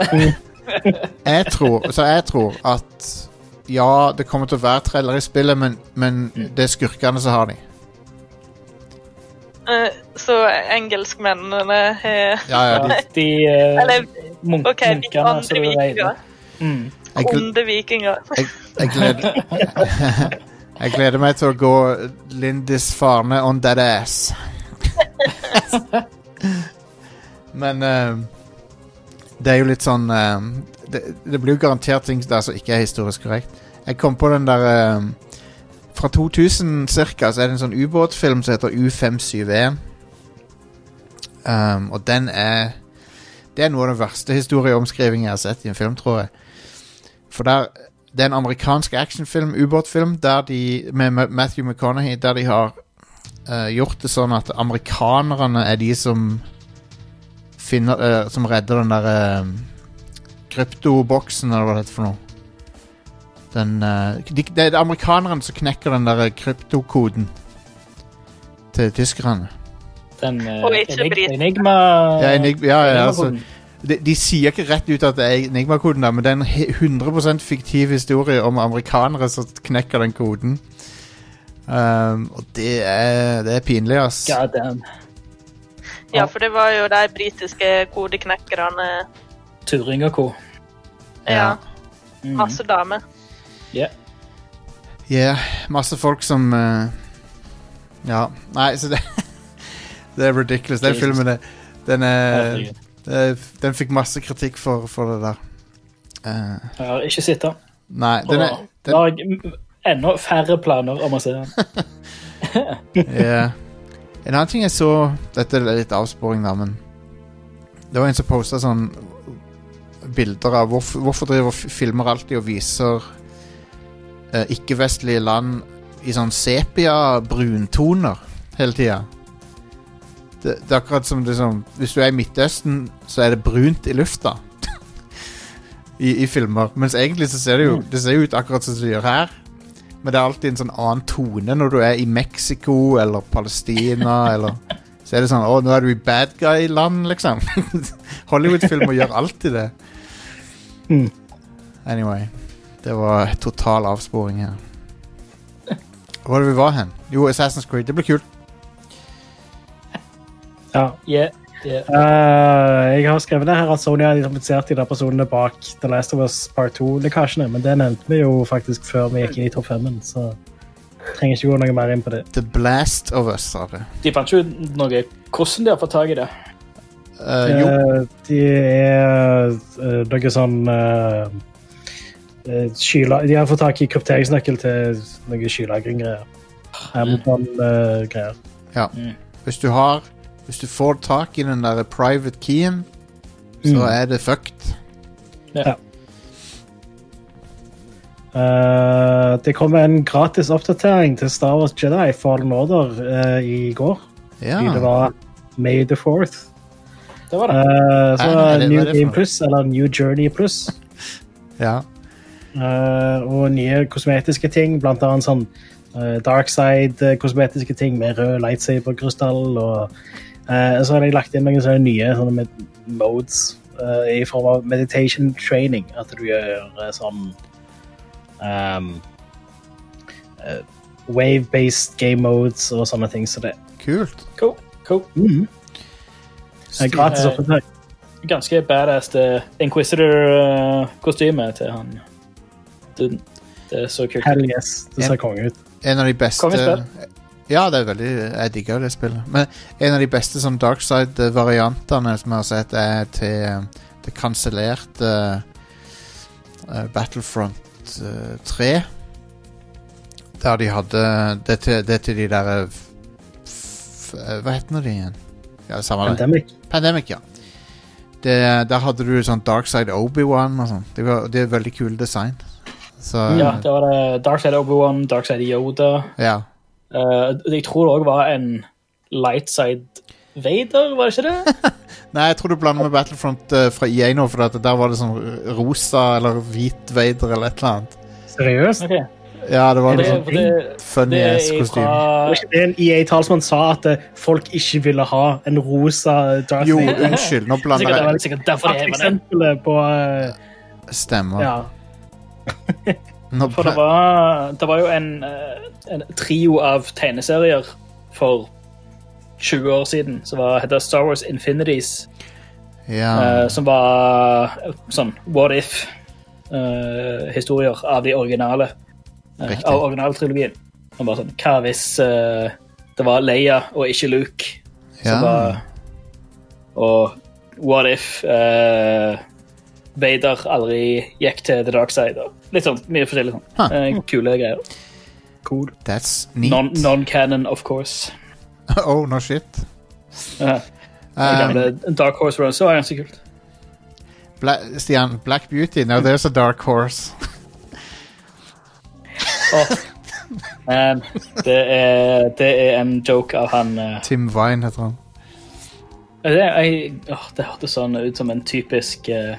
(laughs) jeg tror Så jeg tror at Ja, det kommer til å være treller i spillet, men, men det er skurkene som har de. Uh, Så engelskmennene har Ja, ja, de, De uh, Eller munk OK, munkene andre du vikinger. Mm. Onde vikinger. jeg, jeg, gleder, (laughs) jeg gleder meg til å gå Lindis Farne on that ass. (laughs) Men uh, det er jo litt sånn eh, det, det blir jo garantert ting der som ikke er historisk korrekt. Jeg kom på den der um, Fra 2000 cirka så er det en sånn ubåtfilm som heter U571. Um, og den er Det er noe av den verste historieomskrivingen jeg har sett i en film, tror jeg. For der, det er en amerikansk actionfilm, ubåtfilm, der de, med Matthew McConaughey, der de har uh, gjort det sånn at amerikanerne er de som finner uh, Som redder den der eh, kryptoboksen, eller hva det heter for noe. Den eh, de, Det er amerikanerne som knekker den der kryptokoden til tyskerne. Den eh, Og ikke enig- brit. Enigma Ja, enig, ja, ja, altså, de, de sier ikke rett ut at det er Enigma-koden, men det er en 100% fiktiv historie om amerikanere som knekker den koden. Um, og det er, det er pinlig, ass. God damn. Ja, for det var jo de britiske kodeknekkerne. Turing og co. Ja, Mm. masse damer. Ja. Yeah, masse folk som uh, Ja. Nei, så det (laughs) Det er ridiculous. Den filmen er, den, er, den fikk masse kritikk for, for det der. Uh, Jeg har ikke sett den. nei, den er den, har jeg enda færre planer om å se den. (laughs) Ja. En annen ting jeg så Dette er litt avsporing, da, men Det var en som posta sånn bilder av hvorfor, hvorfor driver filmer alltid og viser eh, ikke-vestlige land i sånn sepia-bruntoner hele tida. Det, det er akkurat som liksom Hvis du er i Midtøsten, så er det brunt i lufta. (laughs) I, I filmer. Mens egentlig så ser det jo Det ser jo ut akkurat som det gjør her. Men det er alltid en sånn annen tone når du er i Mexico eller Palestina (laughs) eller Så er det sånn Å, nå er du i bad guy-land, liksom. (laughs) Hollywood-filmer gjør alltid det. Mm. Anyway. Det var total avsporing her. Hvor var det vi var hen? Jo, Assassin's Creed. Det blir kult. Ja. Yeah, yeah. Uh, jeg har skrevet det her at Sony har identifisert de der personene bak The Last of Us Part 2-lekkasjene, men det nevnte vi jo faktisk før vi gikk inn i topp femmen, så trenger ikke gå noe mer inn på det. The Blast of Us, sa vi. De fant ikke ut noe hvordan de har fått tak i det. Eh, jo. Eh, de er eh, noe sånn uh, skyla, De har fått tak i krypteringsnøkkel til noe skylagring-greier. Amazon-greier. Hvis du har Hvis du får tak i den der private keyen, så Mm. er det fucked. Eh, det kom en gratis oppdatering til Star Wars Jedi Fallen Order uh, i går. Ja. Det var May the 4th. Det var det. Uh, så Nei, det- New Game? Plus, eller New Journey Plus. ja. Uh, og nye kosmetiske ting, blant annet sånn uh, Darkside-kosmetiske ting med rød lightsaber-krystall. Og eh, så har de lagt inn noen sånne nye sånne med modes. eh, i form av meditation training. At du gjør eh, sånn um, eh, Wave-based game modes og sånne ting. Så det Kult. Cool. cool. mm. Det er gratis Eh. Ganske badass det Inquisitor-kostyme til han duden. Det er så kult. Hell yes. Det ser konge ut. En av de beste Ja, det er veldig Jeg digger det spillet. Men en av de beste sånn Darkside-variantene som jeg har sett, er til eh, det kansellerte uh, Battlefront uh, 3. Der de hadde Det til, det til de der f, f, eh, Hva heter de igjen? Ja, samme det. Pandemic. Pandemic, ja. Det, der hadde du sånn Darkside Obi-Wan og sånn. Det, var- det er veldig kule design. Så Ja, det var det Darkside Obi-Wan, Darkside Yoda. ja. Uh, jeg tror det òg var en Lightside Vader, var det ikke det? (laughs) Nei, jeg tror du blander med Battlefront eh, fra EA nå, for at der var det sånn rosa eller hvit Vader eller et eller annet. Seriøst? Ok. Ja, det var Det, sånn for det, funny det ass er kostyme. Var fra ikke det en EA-talsmann sa at eh, folk ikke ville ha en rosa Darth Jo, Vader? unnskyld, nå blander jeg det- sikkert derfor det er det. Eksempelet på eh, Stemmer. Ja. (laughs) Nå For det bla- var, det var jo en, eh, en trio av tegneserier for 20 år siden som var, heter Star Wars Infinities. ja. eh, som var eh, sånn what if-historier av de originale. Riktig. av originaltrilogien. Som bare sånn, Hva hvis uh, det var Leia og ikke Luke som Ja. var Og what if uh, Vader aldri gikk til the dark side? Og litt sånn mye forskjellig sånn. Huh. Uh, kule greier. Cool. That's neat. Non- Non-canon, of course. (laughs) oh, no shit. Uh, Um, Dark Horse Runs var ganske kult. Bla Stian, Black Beauty, now there's a dark horse. (laughs) Men det er, det er en joke av han uh, Tim Vine heter han. det, jeg, åh, det hørtes sånn ut som en typisk uh,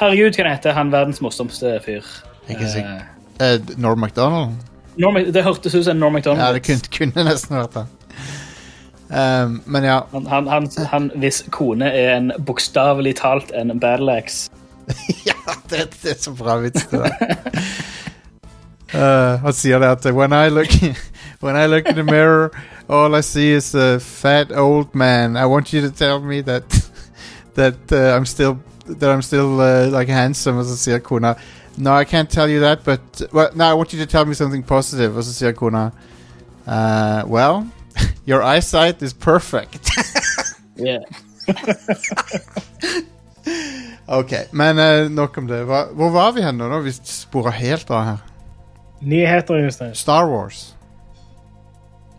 Herregud, hva heter han verdens morsomste fyr? Ikke Eh, sikker. Eh, Norm MacDonald? Norm, det hørtes ut som Norm MacDonald. Ja, det kunne, kunne nesten vært det. Um, men ja. Han, han, han, han hvis kone er en bokstavelig talt en battleaxe. (laughs) ja, det, det er så bra vits, det der. (laughs) Uh, han sier det at when I look (laughs) When I look in the mirror All I see is a fat old man. I want you to tell me that (laughs) That uh, I'm still That I'm still uh, like handsome Og så sier No, I can't tell you that But well, no, I want you to tell me something positive Og så sier uh, Well (laughs) Your eyesight is perfect. Yeah. Ok, men uh, nok om det. Hva, Hvor var vi hen nå? Vi sporet helt av her Nyheter, Jostein. Star Wars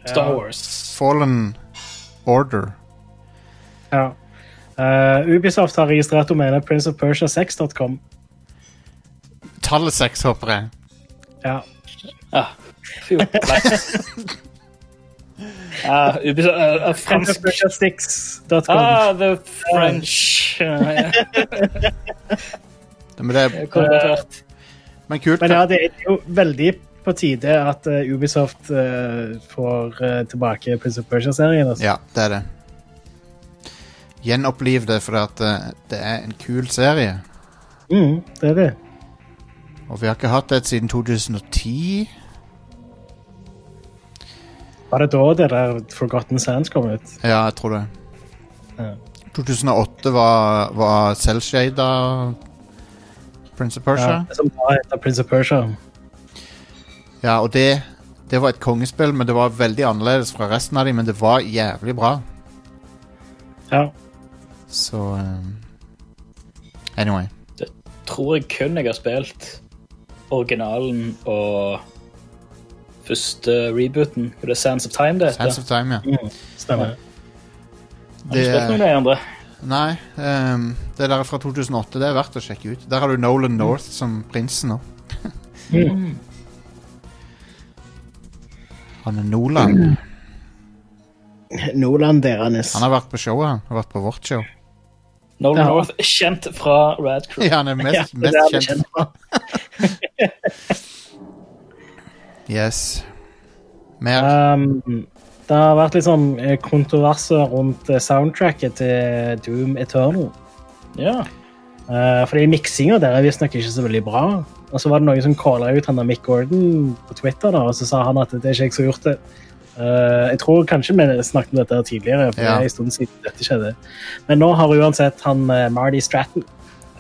Star Wars. Fallen Order. Ja. Uh, Ubisoft har registrert domenet princeofpersia6.com. Tallet seks, håper jeg. Ja. Ah, fy. Ah, (laughs) Ubisoft, uh, fransk Princeofpersia6.com. Ah, the French uh, Men, det, er, vært. Men kult. Men ja, det er jo veldig på tide at uh, Ubisoft uh, får uh, tilbake Prince of Persia-serien. Altså. Ja, det er det. Gjenoppliv det, for at, det er en kul serie. Mm, det er det. Og vi har ikke hatt det siden 2010. Var det da det der Forgotten Sands kom ut? Ja, jeg tror det. Ja. 2008 var, var selvshada Prince of Persia. Ja, som var Prince of Persia. Ja, og det, det var et kongespill, men det var veldig annerledes fra resten av dem. Men det var jævlig bra. Ja. Så um, Anyway. Tror jeg kun jeg har spilt originalen og første rebooten. Det er det Sands of Time det heter? Sands of Time, ja. Mm, stemmer. Har du spilt noen av de andre? Nei, Um, det der er fra 2008. Det er verdt å sjekke ut. Der har du Nolan North som prinsen nå. Mm. Han er Nolan. Nordland deres. Han har vært på showet, han. har vært på vårt show. Nolan Ja. North, kjent fra Rad Crew. (laughs) Ja, han er Ja, mest, er kjent kjent fra. (laughs) Yes. Mer? Um, det har vært litt sånn eh, kontroverser rundt eh, soundtracket til Doom Eternal. Ja. Uh, fordi miksinga der er visstnok ikke så veldig bra. Og så var det noen som calla ut han der Mick Gordon på Twitter, da, og så sa han at det er ikke jeg som har gjort det. Uh, jeg tror kanskje vi snakket om dette tidligere, for Ja. det er en stund siden dette skjedde. Men nå har uansett han Marty Stratton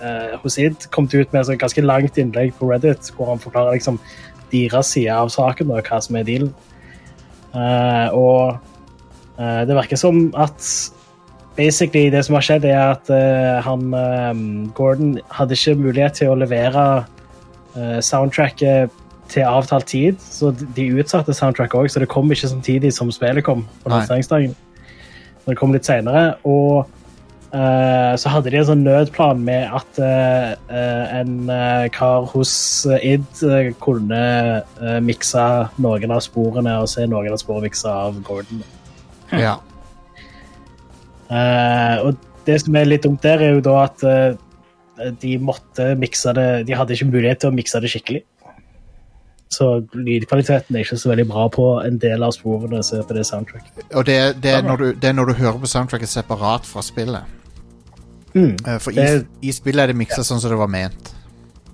uh, hos id kommet ut med et ganske langt innlegg på Reddit hvor han forklarer liksom deres side av saken og hva som er dealen. Uh, og uh, det virker som at basically det som har skjedd, er at uh, han Gordon hadde ikke mulighet til å levere soundtracket til avtalt tid, så de utsatte soundtracket òg, så det kom ikke samtidig som spillet kom på lanseringsdagen. Det kom litt senere, og så hadde de en sånn nødplan med at uh, uh, en uh, kar hos id kunne uh, mikse noen av sporene og se noen av sporene miksa av Gordon. Ja. Eh, og det som er litt dumt der, er jo da at eh, de måtte mikse det De hadde ikke mulighet til å mikse det skikkelig. Så lydkvaliteten er ikke så veldig bra på en del av sporene som er på det soundtracket. Og det, det, er når du, det er når du hører på soundtracket separat fra spillet. Mm. Eh, For i, Det- i spillet er det miksa sånn som det var ment.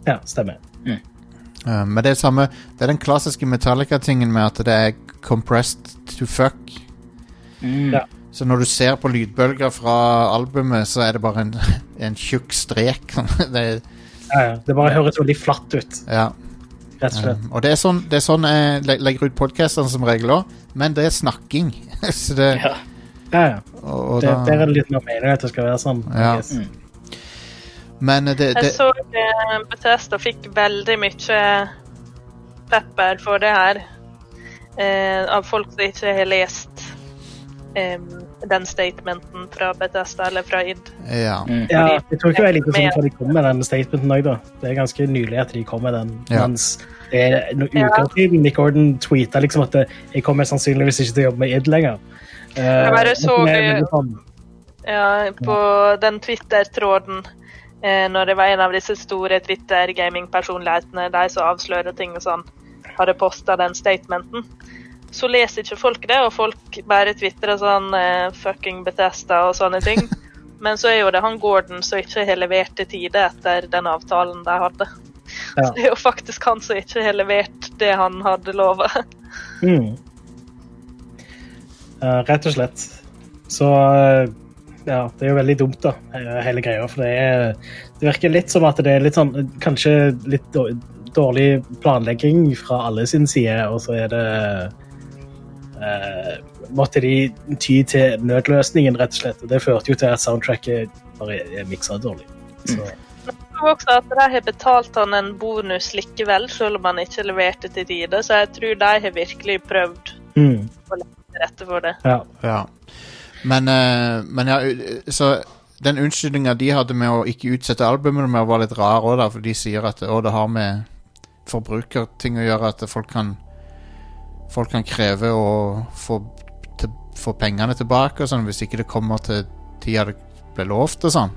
Ja, stemmer. Mm. men det er, samme, det er den klassiske Metallica-tingen med at det er compressed to fuck. Mm. Ja. Så når du ser på lydbølger fra albumet, så er det bare en, (laughs) en tjukk strek. (laughs) det Ja, ja. Det bare høres veldig flatt ut, ja. Rett og slett. Um, og det er sånn, det er sånn jeg legger ut podkastene som regel òg, men det er snakking. (laughs) så det, Ja. Ja, ja. og, og Det, da, der er det litt mer mening at det skal være sånn. Ja. Mm. men det, Jeg så eh, Bethesda fikk veldig mye pepper for det her. Eh, av folk som ikke har lest em, den statementen fra Bethesda eller fra id. Ja. Mm. Ja, det tror ikke det er like sånn at de kom med den statementen òg, da. Det er ganske nylig at de kom med den. Ja. Mens det er noen uker siden Nick Orden tweeta liksom at jeg kommer sannsynligvis ikke til å jobbe med id lenger. Uh, Jeg bare så- Ja, på den Twitter-tråden eh, når det var en av disse store Twitter-gaming-personlighetene, de som avslører ting og sånn, hadde posta den statementen. Så leser ikke folk det, og folk bare tvitrer sånn eh, 'fucking Bethesda' og sånne ting. (laughs) Men så er jo det han Gordon som ikke har levert i tide etter den avtalen de hadde. Ja. Så (laughs) det er jo faktisk han som ikke har levert det han hadde lova. Mm. Uh, rett og slett. Så uh, ja, det er jo veldig dumt, da, eh, hele greia. For det, er, det virker litt som at det er litt sånn Kanskje litt dårlig planlegging fra alle sin side, og så er det Måtte de ty til nødløsningen, rett og slett. Og det førte jo til at soundtracket bare er miksa dårlig. Så, Jeg tror også at de har betalt han en bonus likevel, selv om han ikke leverte til tide. Så jeg tror de har virkelig prøvd mm, til rette for det. ja. ja. Men, eh, men ja, så den unnskyldninga de hadde med å ikke utsette albumet mer, var litt rar òg, for de sier at å, det har med forbrukerting å gjøre, at folk kan Folk kan kreve å få, til, få pengene tilbake og sånn, hvis ikke det kommer til tida det ble lovt og sånn.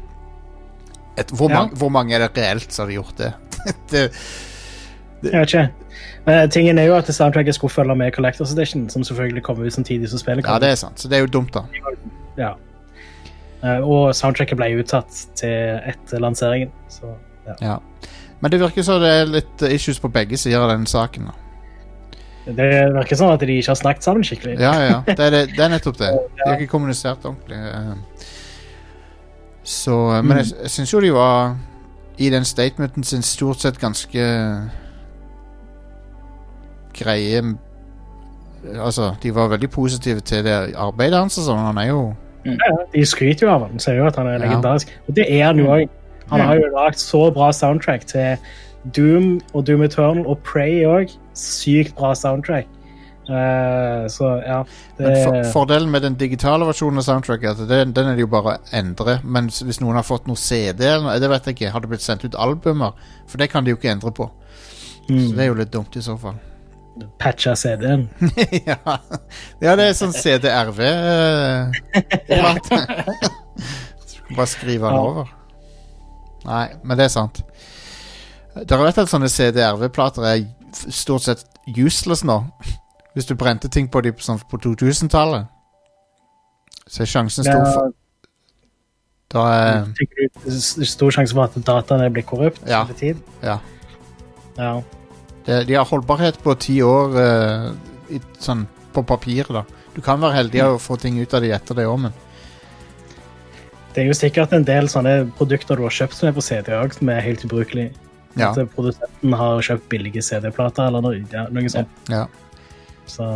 Et, hvor, Ja. mange, hvor mange er det reelt som har gjort det? (laughs) det Jeg vet ikke. Men tingen er jo at soundtracket skulle følge med Collectors Edition, som selvfølgelig kommer ut samtidig som spillet ja, det er sant. Så det er jo dumt, da. Ja. Eh, og soundtracket ble utsatt til etter lanseringen. Så, ja. Ja. Men det virker som det er litt eh, issues på begge sider av den saken. da Det virker sånn at de ikke har snakket sammen skikkelig. Ja, ja. Det er, det, er nettopp det. (laughs) De har ikke kommunisert ordentlig. eh. Så eh, Men jeg, jeg syns jo de var I den statementen sin stort sett ganske greie Altså, de var veldig positive til det arbeidet hans og sånn. Han er jo Ja, de skryter jo av ham, sier jo at han er Ja. legendarisk. Og det er han jo òg. Han har jo lagd så bra soundtrack til Doom og Doom Eternal og Prey òg. Sykt bra soundtrack. Uh, så ja. Det, Men for, fordelen med den digitale versjonen av soundtracket er at den, den er det jo bare å endre. Men hvis noen har fått noe CD, eller det vet jeg ikke, har det blitt sendt ut albumer? For det kan de jo ikke endre på. Mm. Så det er jo litt dumt i så fall. (laughs) patcha CD-en. ja. ja, det er sånn. Så du kan bare skrive den over. Nei, men det er sant. Dere vet at sånne CDRV-plater er stort sett useless nå? Hvis du brente ting på dem sånn på 2000-tallet. Så er sjansen stor for Da er det er stor sjanse for at dataene blir korrupt Ja. over tid? Ja. Ja. det, De har holdbarhet på ti år uh, i, sånn på papiret, da. Du kan være heldig å få ting ut av det etter det òg, men Det er jo sikkert en del sånne produkter du har kjøpt som er på CD òg, som er helt ubrukelige. Ja. At produsenten har kjøpt billige CD-plater eller noe, ja, noe sånt. ja. Så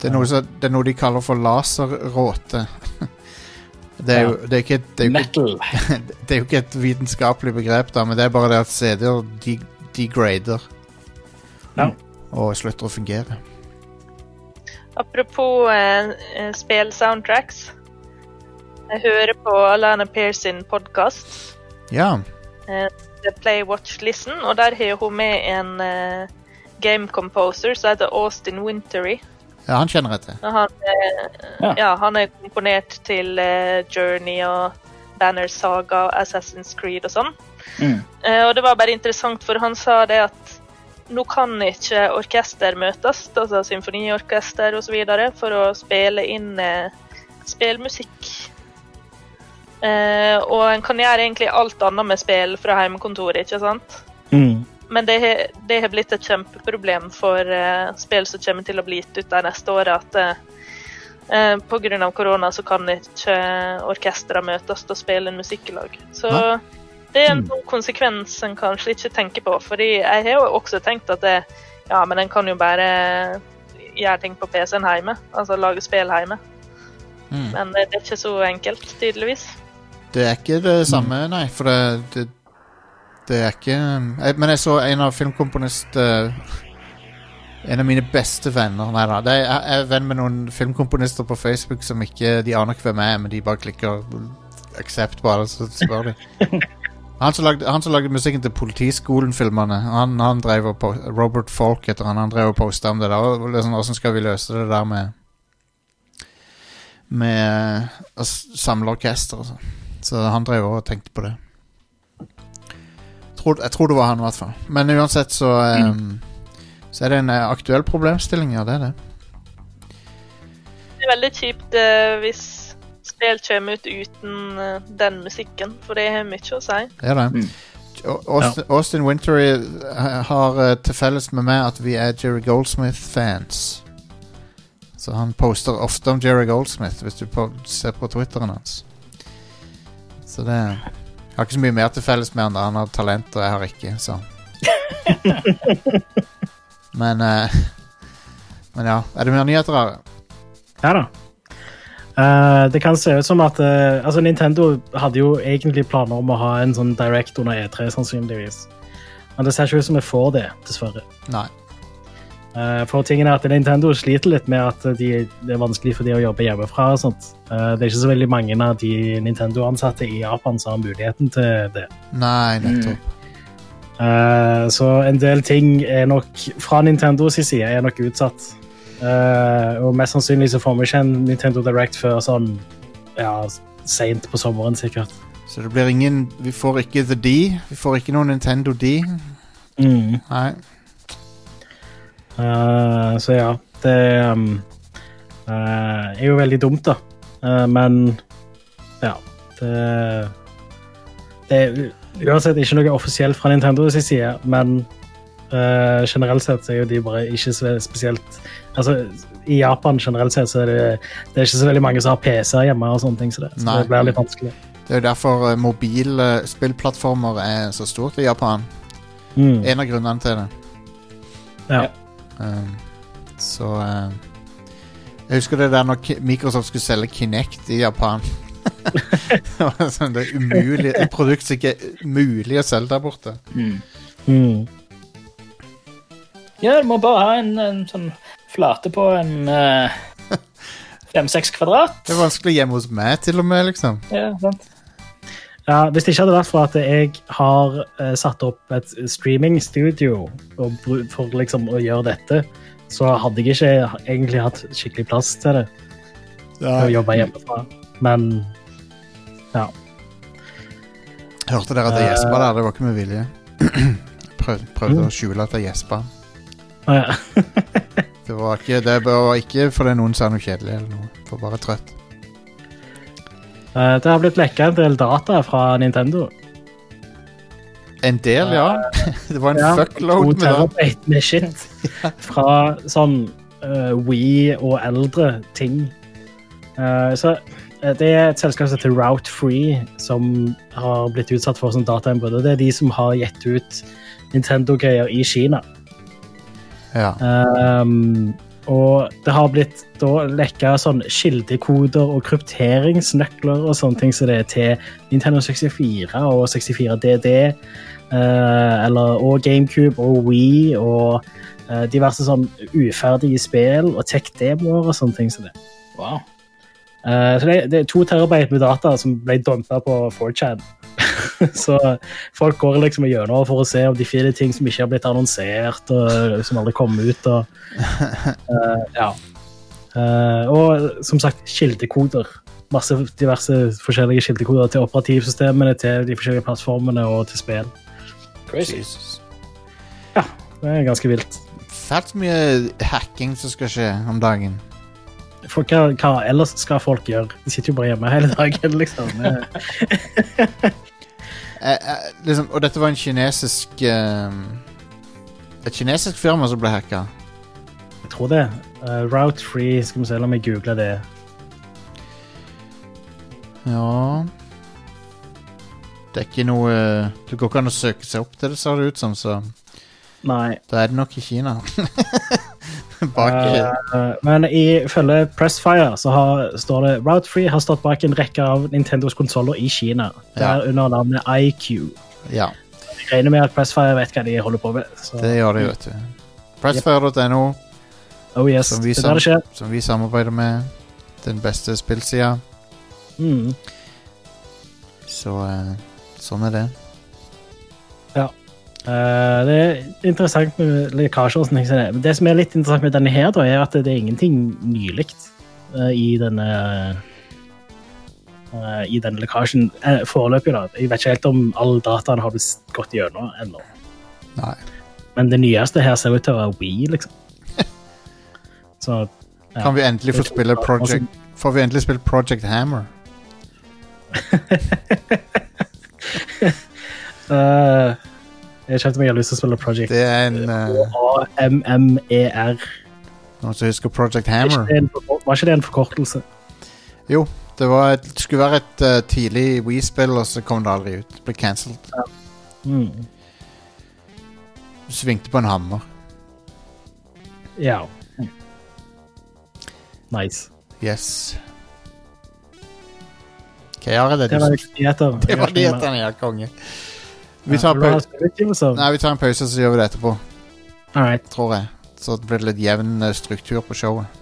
Det, er noe, så, det er noe de kaller for laserråte. (laughs) Det er jo det er ikke, det er jo ikke, (laughs) det er jo ikke et vitenskapelig begrep, da, men det er bare det at CD-er de, degrader Ja. og slutter å fungere. Apropos eh, eh, spill-soundtracks. Jeg hører på Alana Pears sin podkast, Ja. The Play, Watch, Listen, og der har hun med en uh, game composer som heter Austin Wintery. ja, han kjenner jeg til. Han, uh, Ja. ja, han er komponert til uh, Journey og Banner Saga, og Assassin's Creed og sånn. Mm. Eh, og det var bare interessant, for han sa det at nå kan ikke orkester møtes, altså symfoniorkester osv., for å spille inn spillmusikk. Eh, og en kan gjøre egentlig alt annet med spill fra hjemmekontoret, ikke sant? mm. Men det har, blitt et kjempeproblem for eh, spill som kommer til å bli gitt ut de neste åra, at eh, eh, pga. korona så kan ikke orkestra møtes og spille en musikk i lag. Så Nei. det er en mm. konsekvens en kanskje ikke tenker på. Fordi jeg har jo også tenkt at det, ja, men en kan jo bare gjøre ting på PC-en hjemme. Altså lage spill hjemme. Mm. Men det, det er ikke så enkelt, tydeligvis. Det er ikke det samme, nei, for det, det, det er ikke jeg, Men jeg så en av filmkomponist eh, En av mine beste venner Nei da. er- Jeg er venn med noen filmkomponister på Facebook som ikke De aner ikke hvem jeg er, men de bare klikker accept på alle, så spør de. (laughs) Han som lagde, han som lagde musikken til Politiskolen-filmene, han, han drev og Robert Falk heter han, han drev og posta om det der. Og liksom, Hvordan skal vi løse det der med Med å samle orkester og sånn. Så han drev og tenkte på det. Tror, jeg tror det var han, i hvert fall. Men uansett så um, Så er det en eh, aktuell problemstilling, ja. Det er det. Det er veldig kjipt uh, hvis spill kommer ut uten uh, den musikken, for det har mye å si. det, er det. Mm. Austin, Austin, Austin Wintery har uh, til felles med meg at vi er Jerry Goldsmith-fans. Så han poster ofte om Jerry Goldsmith, hvis du på, ser på Twitteren hans. Så det Jeg har ikke så mye mer til felles med han. da Han har talent, og jeg har ikke, så (laughs) Men eh, Men ja. Er det mer nyheter, Are? Ja da. Eh, det kan se ut som at eh, altså Nintendo hadde jo egentlig planer om å ha en sånn direct under E3, sannsynligvis. Men det ser ikke ut som vi får det, dessverre. Nei. Eh, for tingen er at Nintendo sliter litt med at de, det er vanskelig for de å jobbe hjemmefra. og sånt. Eh, det er ikke så veldig mange av de Nintendo-ansatte i Japan som har muligheten til det. Nei, nettopp. Mm. så en del ting er nok fra Nintendos side er nok utsatt. Eh, og mest sannsynlig så får vi ikke en Nintendo Direct før sånn ja, seint på sommeren, sikkert. Så det blir ingen Vi får ikke The D. Vi får ikke noen Nintendo D. Mm. Nei. Eh, så ja, det um, uh, er jo veldig dumt, da. Uh, men ja, det Det er uansett ikke noe offisielt fra Nintendos side, men eh, generelt sett så er jo de bare ikke så spesielt Altså, i Japan generelt sett så er det, det er ikke så veldig mange som har PC-er hjemme og sånne ting, så det, så det blir litt vanskelig. Det er jo derfor uh, mobile spillplattformer er så stort i Japan. Mm. En av grunnene til det. Ja. Um, så uh, Jeg husker det der når Microsoft skulle selge Kinect i Japan. (laughs) det var sånn, det er umulig Et produkt som ikke er mulig å selge der borte. Mm. Mm. Ja, du må bare ha en, en sånn flate på en eh, (laughs) fem-seks kvadrat. Det er vanskelig hjemme hos meg, til og med. liksom Ja, sant? Ja, hvis det ikke hadde vært for at jeg har uh, satt opp et streamingstudio for liksom å gjøre dette, så hadde jeg ikke egentlig hatt skikkelig plass til det. Ja. å jobbe hjemmefra. Men ja. Hørte dere at jeg gjespa der? Det var ikke med vilje. (clears throat) Prøv, prøvde å skjule at jeg gjespa. Ah, ja. (laughs) Det var ikke, det var ikke fordi noen sa noe kjedelig eller noe. For bare trøtt. Eh, det har blitt lekka en del data fra Nintendo. En del, ja. (laughs) Det var en Ja, fuckload med det. med shit (laughs) fra sånn uh, We og eldre ting. Uh, så eh, det er et selskap som heter Route Free, som har blitt utsatt for sånn datainnbrudd. Det er de som har gitt ut Nintendo-greier i Kina. Ja. Um, og det har blitt da lekka sånn kildekoder og krypteringsnøkler og sånne ting som det er til Nintendo 64 og 64DD, eh, eller, og GameCube og Wii og eh, diverse sånn uferdige spill og tech-demoer og sånne ting som det. Wow. Eh, så det, det er to terabyte med data som ble dumpa på 4chan. (laughs) så folk går liksom gjennom for å se om de finner ting som ikke har blitt annonsert, og som aldri kom ut. Og, uh, (laughs) ja. uh, og som sagt, kildekoder. Masse diverse forskjellige kildekoder til operativsystemene, til de forskjellige plattformene og til spill. Crazy. Jesus. Det er ganske vilt. Fælt mye hacking som skal skje om dagen. For hva, hva ellers skal folk gjøre? De sitter jo bare hjemme hele dagen, liksom. (laughs) Eh, Eh, liksom, og dette var en kinesisk eh, Et kinesisk firma som ble hacka. Jeg tror det. Uh, Route Free, skal vi se, la meg google det. Ja Det er ikke noe Det går ikke an å søke seg opp til det, ser det ut som, så Nei. da er det nok i Kina. (laughs) (laughs) Bak uh, men ifølge Pressfire så har, står det Route Free har stått bak en rekke av Nintendos konsoller i Kina. Der Ja. er under navnet IQ. Ja, Jeg regner med at Pressfire vet hva de holder på med. Så, det gjør det, vet du. Pressfire.no, oh yes, som vi som vi samarbeider med. Den beste spillsida. Mm. Så uh, sånn er det. Eh, det er interessant med lekkasjer og sånne ting. det. Men det som er litt interessant med denne her, da, er at det er ingenting nylig uh, i denne uh, i denne lekkasjen uh, foreløpig. da. Jeg vet ikke helt om all dataen har blitt gått gjennom ennå. Nei. Men det nyeste her ser ut til å være Wii, liksom. (laughs) Så ja. Kan vi endelig få spille Project Får vi endelig spille Project Hammer? (laughs) Eh, Jeg kjente meg jeg har lyst til å spille Project Det er en eh, A-M-M-E-R. Noen som husker Project Hammer? ikke en Var ikke det en forkortelse? Jo, det, var et, det skulle være et uh, tidlig Wii-spill, og så kom det aldri ut. Det ble cancelled. Mm. Du svingte på en hammer. Ja. Nice. Yes. Hva gjør det? Det var (laughs) det var nyhetene, ja, konge. Vi tar, ja? Nei, vi tar en pause, så gjør vi det etterpå. Alright, Tror jeg. Så det blir litt jevn eh, struktur på showet.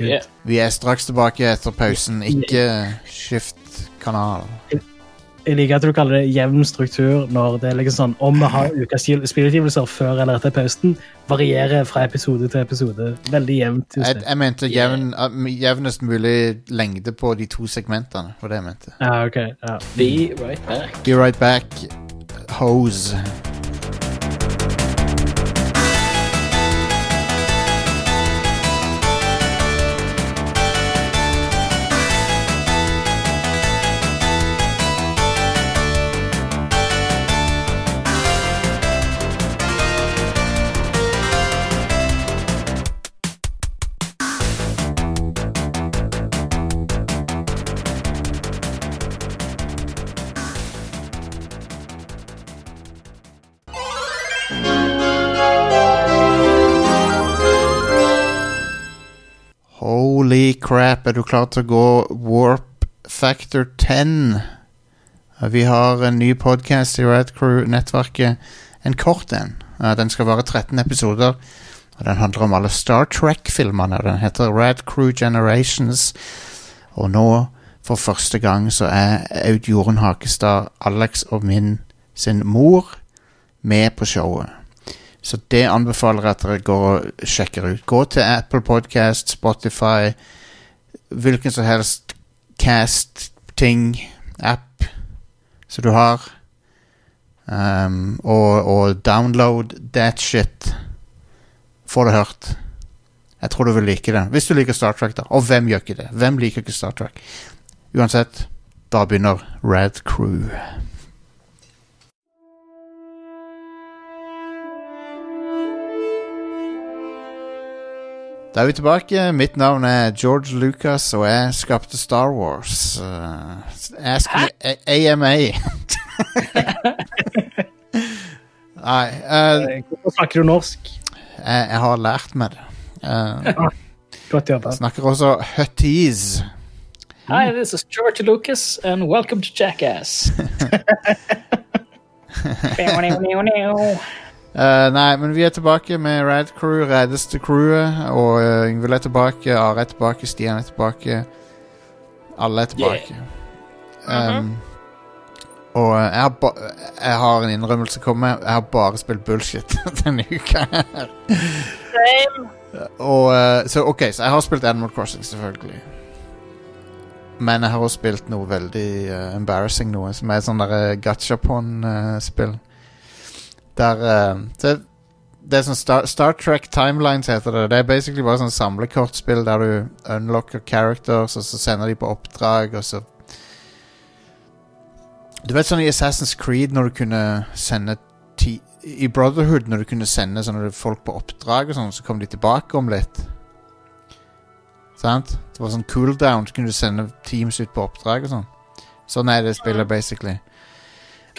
Yeah. Vi er straks tilbake etter pausen. Ikke skift kanal. Jeg liker at du kaller det jevn struktur når det er liksom sånn om vi har ukas spillutgivelser før eller etter pausen, varierer fra episode til episode. Veldig jevnt. Jeg, jeg mente jevn, uh, jevnest mulig lengde på de to segmentene. var det jeg mente. Ja, ok. Ja. Be right back. Be right back. Hose. Holy crap, er du klar til å gå Warp Factor 10? Vi har en ny podcast i Red Crew-nettverket. En kort en. Den skal vare 13 episoder. Og Den handler om alle Star Trek-filmene. Den heter Red Crew Generations. Og nå, for første gang, så er Aud Jorunn Hakestad, Alex og min sin mor med på showet. Så det anbefaler jeg at dere går og sjekker ut. Gå til Apple Podcast, Spotify, hvilken som helst cast-ting, app som du har. Um, og, og download that shit. Få det hørt. Jeg tror du vil like det. Hvis du liker Star Trek, da. Og hvem gjør ikke det? Hvem liker ikke Star Trek? Uansett, da begynner Rad Crew. Da er vi tilbake. Mitt navn er George Lucas, og jeg skapte Star Wars. Uh, ask me AMA. Nei, eh, Hvorfor snakker du norsk? jeg, jeg har lært meg det. Uh, Godt jobba. snakker også Hutties. Hi, this is George Lucas, and welcome to Jackass. (laughs) Eh, nei, men vi er tilbake med Rad Crew, reddeste crewet. Og uh, Yngvild er tilbake, Are er tilbake, Stian er tilbake. Alle er tilbake. um, og eh, jeg har, jeg har en innrømmelse å komme med. Jeg har bare spilt bullshit (laughs) denne uka. her Same. og uh, Så OK, så jeg har spilt Animal Crossing, selvfølgelig. Men jeg har også spilt noe veldig eh, embarrassing, noe som er sånn derre gachapon-spill. Der uh, det, det er sånn Star, Star Trek Timelines heter det. Det er basically bare sånn samlekortspill der du unlocker characters, og så sender de på oppdrag, og så Du vet sånn i Assassin's Creed når du kunne sende ti I Brotherhood når du kunne sende sånne folk på oppdrag og sånn, så kom de tilbake om litt. Sant? Det var sånn cooldown, så kunne du sende teams ut på oppdrag og sånn. Sånn er det spillet, basically.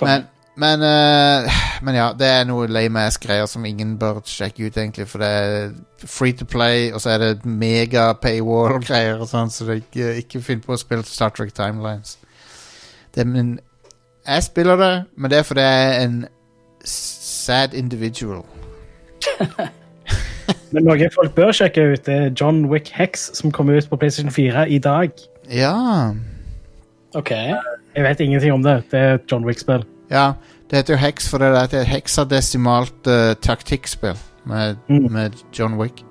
Men, men, uh, men ja, det er noe lame ass greier som ingen bør sjekke ut, egentlig. For det er free to play, og så er det mega paywall-greier og sånn, så det ikke, ikke finn på å spille Star Trek Timelines. Det, men jeg spiller det, men det er fordi jeg er en sad individual. (laughs) Men noe folk bør sjekke ut, det er John Wick Hex, som kommer ut på PlayStation 4 i dag. Ja. OK. Jeg vet ingenting om det. Det er et John Wick-spill. Ja, det heter jo Hex for det er et heksadesimalt uh, taktikkspill med, Mm. med John Wick.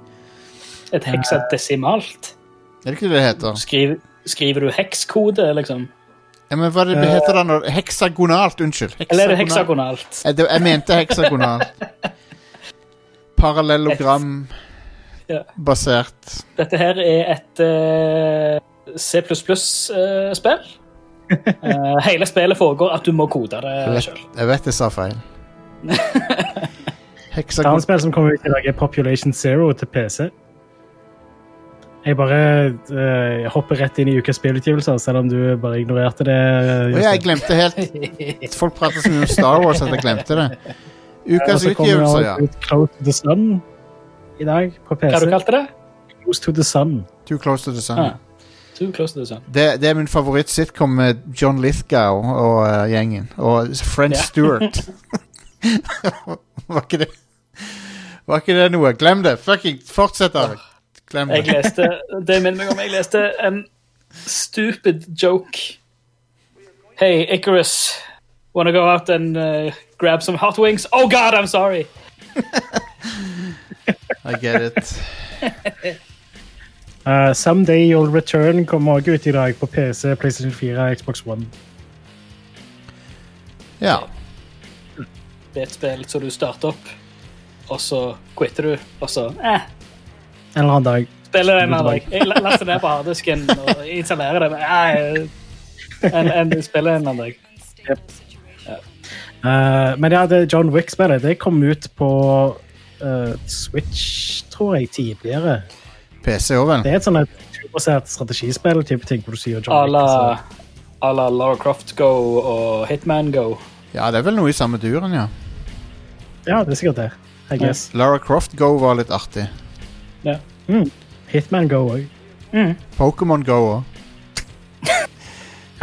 Et heksadesimalt. Er det ikke det det heter? Skriver, skriver du hekskode, liksom? Ja, men hva det det heter da? Når, heksagonalt, unnskyld. Eller er det Heksagonalt. heksagonalt? Jeg, jeg mente heksagonalt. (laughs) Parallellogram Ja. basert. Dette her er et uh, C++-spill. Eh, hele spillet foregår at du må kode det sjøl. jeg vet jeg sa feil. (laughs) Et annet spill som kommer ut i dag, er Population Zero til PC. Jeg bare uh, hopper rett inn i ukas spillutgivelser, selv om du bare ignorerte det. Uh, jeg glemte helt (laughs) Folk prater så mye om Star Wars at jeg glemte det. Ukas ja, utgivelser, ja. ut Close to the Sun i dag på Hva du PC. kalte det? Close to the Sun. Too close to the sun. Ah, too close to the sun. Det, det er min favoritt-sitcom med John Lithgow og uh, gjengen. Og French Ja. Stewart. (laughs) var ikke det Var ikke det noe? Glem det! Fucking Fortsett, Arik. Glem Jeg leste det minner meg om jeg leste en stupid joke. Hey, Icarus. Wanna go out and uh, grab some hot wings? Oh god, I'm sorry! (laughs) I get it. (laughs) Uh, Someday You'll Return kommer også ut i dag på PC, PlayStation 4 og Xbox One. Ja. Det er et spill som du starter opp, og så quitter du, og så eh, En eller annen dag. spiller det en annen dag. Jeg la- laster ned på harddisken (laughs) og installerer det. men, Eh, en, en, spiller en annen dag. Uh, men ja, det John Wick-spillet det kom ut på uh, Switch, tror jeg, tidligere. PC òg, vel. Det er et sånn et turbasert strategispill type ting hvor du sier John À la altså. Lara Croft Go og Hitman Go. Ja, det er vel noe i samme duren, ja. Ja, det er sikkert det. I guess. Lara Croft Go var litt artig. Ja. Hitman Go òg. Pokémon Go òg.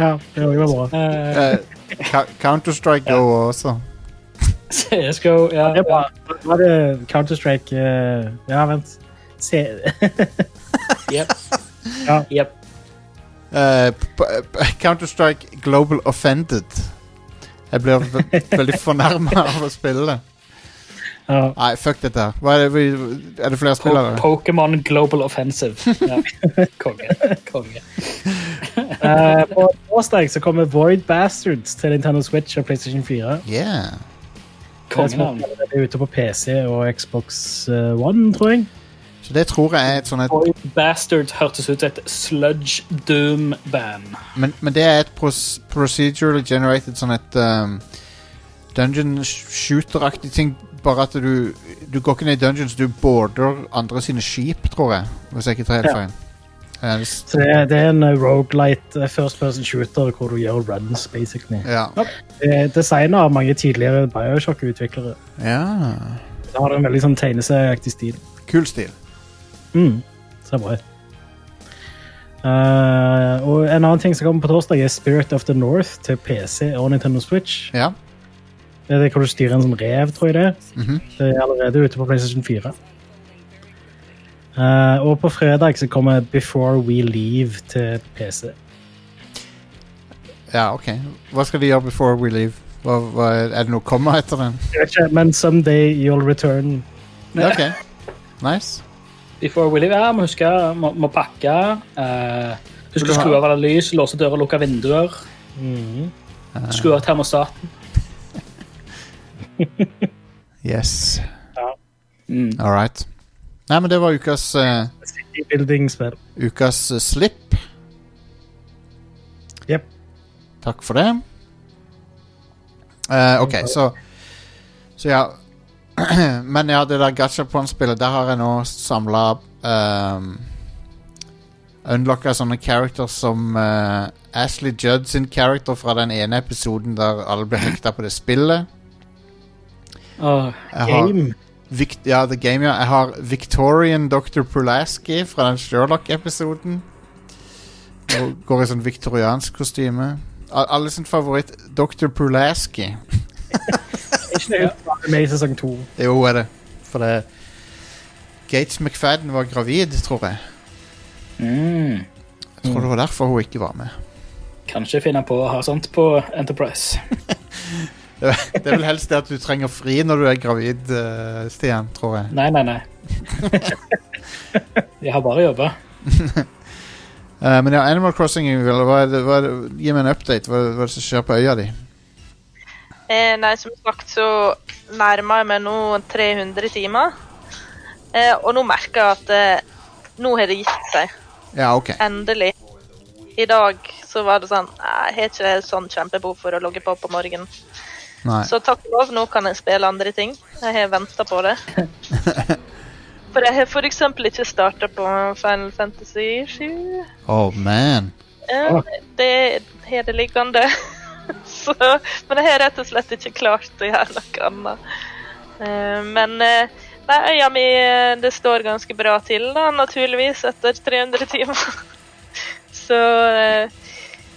Ja, det var bra. Uh, Counter-Strike Go også. (laughs) CSGO, ja. Det er. Var det Counter-Strike eh, Ja, vent. Se (laughs) Yep. Ja. Yep. Eh, p- Counter-Strike Global Offended. Jeg blir ve (laughs) veldig fornærma av å spille det. ja. Nei, fuck dette her. Hva er, det, er det flere Po spillere? Pokémon Global Offensive. (laughs) Ja. Konge. Konge. uh, på torsdag så kommer Void Bastards til Nintendo Switch og PlayStation 4. Yeah. Det er Kongenavn. ute på PC og Xbox One, tror jeg. Så det tror jeg er et sånn et Boy Bastard hørtes ut som et sludge doom-band. men, men det er et pros procedurally generated sånn et um, dungeon shooter-aktig ting. Bare at du Du går ikke ned i dungeons, du border andre sine skip, tror jeg. Hvis jeg ikke tar helt Ja. feil. Eh, det Så det, er- det er en uh, rogelight uh, first person shooter hvor du gjør runs, basically. ja. Designet av mange tidligere Bioshock-utviklere. ja. Det har en veldig sånn tegneserieaktig stil. Kul stil. Mm. Bra ut. Uh, og en annen ting som kommer på torsdag, er Spirit of the North til PC og Nintendo Switch. Ja. Det er det hvor du styrer en sånn rev, tror jeg det er. -hmm. Det er allerede ute på PlayStation 4. Uh, og på fredag så kommer Before We Leave til PC. ja, OK. Hva skal de gjøre before we leave? Hva, hva er det noe komma etter den? Jeg vet ikke, men someday you'll return. Ja, OK. Nice. Before we leave, ja, må huske må, må pakke. Uh, husk å skru av alle lys, låse dører, lukke vinduer. Mhm. Skru av termostaten. (laughs) Yes. Mm. All right. Nei, men det var ukas uh, Ukas slip slipp. Takk for det. Uh, OK, så Så ja. (clears throat) Men ja, det der Gachapon-spillet, der har jeg nå samla um, Unlocka sånne characters som uh, Ashley Judd sin character fra den ene episoden der alle ble hekta på det spillet. Åh, Game. Vikt, ja, The Game, ja. Jeg har Victorian Dr. Pulaski fra den Sherlock-episoden. Går i sånn viktoriansk kostyme. Alle sin favoritt Dr. Pulaski. (laughs) Ikke det med i sesong to. Jo, er det. For det Gates McFadden var gravid, tror jeg. mm. Jeg tror det var derfor hun ikke var med. Kanskje finne på å ha sånt på Enterprise. (laughs) Det er, er vel helst det at du trenger fri når du er gravid, eh, Stian, tror jeg. Nei, nei, nei. (laughs) Jeg har bare jobba. Eh, men ja, Animal Crossing, hva er det, hva er det, gi meg en update. Hva, hva er det som skjer på øya di? Eh, nei, som sagt så nærmer jeg meg nå 300 timer. Eh, og nå merker jeg at eh, nå har det gitt seg. Ja, OK. Endelig. I dag så var det sånn Jeg har ikke sånn kjempebehov for å logge på på morgenen. Nei. Så takk og lov, nå kan jeg spille andre ting. Jeg har venta på det. (laughs) For jeg har f.eks. ikke starta på Final Fantasy 7. Oh, man. Eh, det har det liggende. (laughs) Så, men jeg har rett og slett ikke klart å gjøre noe annet. Eh, Men eh, nei, øya mi eh, det står ganske bra til, da, naturligvis, etter 300 timer. (laughs) Så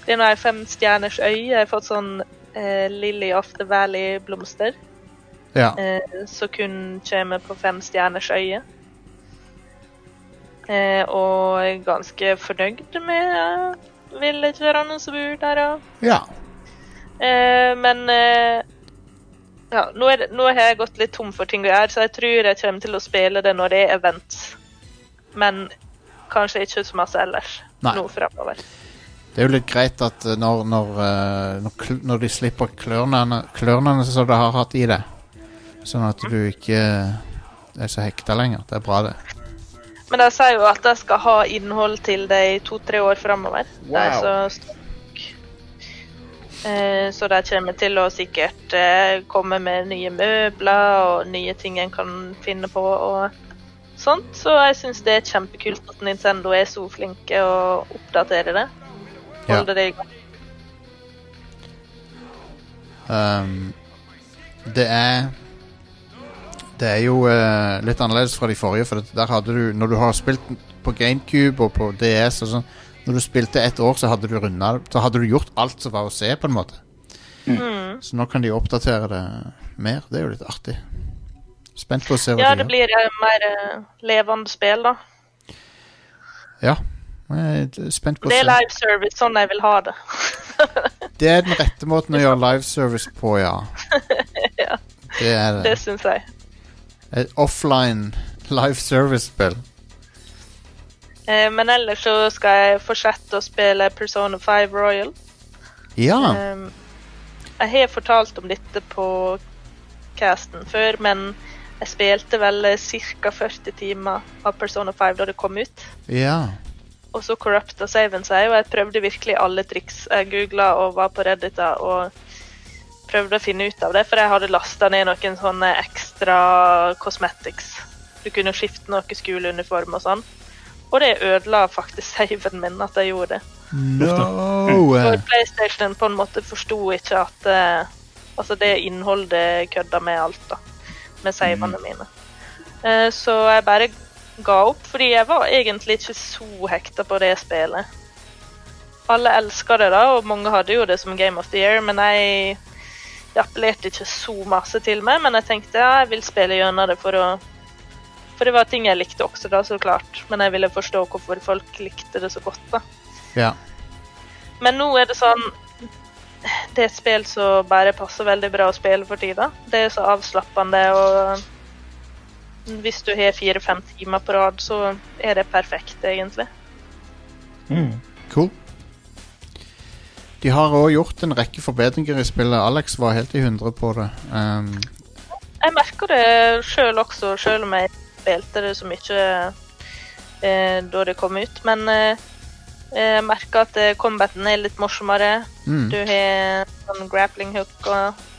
det er nå ei femstjerners øy. Jeg har fått sånn eh, Lily of the Valley-blomster, Ja. eh, som kun kommer på femstjerners øye. Eh, og er ganske fornøyd med eh, villagerne som bor der. Og ja. Eh, men eh, ja, nå, er det, nå har jeg gått litt tom for ting å gjøre, så jeg tror jeg kommer til å spille det når det er event. Men kanskje ikke så masse ellers Nei. nå framover. Det er jo litt greit at eh, når, når, eh, når, når de slipper klørnene, klørnene som de har hatt i det, sånn at du ikke er så hekta lenger. Det er bra, det. Men de sier jo at de skal ha innhold til det i to-tre år framover. Wow. Så, eh, de kommer til å sikkert eh, komme med nye møbler og nye ting en kan finne på og sånt. Så jeg syns det er kjempekult at Nintendo er så flinke å oppdatere det. Ja. Holde det i gang. Um, det er Det er jo uh, litt annerledes fra de forrige, for der hadde du Når du har spilt på GameCube og på DS og sånn Når du spilte ett år, så hadde du runda Så hadde du gjort alt som var å se, på en måte. Mm. Så nå kan de oppdatere det mer. Det er jo litt artig. Spent på å se hva Ja, de det blir uh, mer uh, levende spill, da. Ja. Jeg er spent på å Det er live service, sånn jeg vil ha det. (laughs) Det er den rette måten å gjøre live service på, ja. (laughs) Ja. Det er Det det. syns jeg. Et offline liveservice-spill. Eh, men ellers så skal jeg fortsette å spille Persona 5 Royal. Ja. Um, jeg har fortalt om dette på casten før, men Jeg spilte vel ca. 40 timer av Persona 5 da det kom ut. Ja. Og så corrupta saven seg, og jeg prøvde virkelig alle triks. Jeg googla og var på Reddita og prøvde å finne ut av det, for jeg hadde lasta ned noen sånne ekstra cosmetics. Du kunne skifte noe skoleuniform og sånn. Og det ødela faktisk saven min at jeg gjorde det. No! For PlayStation på en måte forsto ikke at uh, Altså, det innholdet kødda med alt, da. Med savene mine. Uh, så jeg bare ga opp, fordi jeg var egentlig ikke så hekta på det spillet. Alle elska det, da, og mange hadde jo det som Game of the Year, men jeg det appellerte ikke så masse til meg, men jeg tenkte ja, jeg vil spille gjennom det for å For det var ting jeg likte også, da, så klart. Men jeg ville forstå hvorfor folk likte det så godt, da. Ja. Men nå er det sånn Det er et spill som bare passer veldig bra å spille for tida. Det er så avslappende, og hvis du har fire-fem timer på rad, så er det perfekt, egentlig. Mm. Cool. De har òg gjort en rekke forbedringer i spillet. Alex var helt i hundre på det. Um, Jeg merker det sjøl også, sjøl om jeg spilte det så mye eh, da det kom ut. Men eh, jeg merker at eh, combaten er litt morsommere. mm, Du har sånn grappling hook og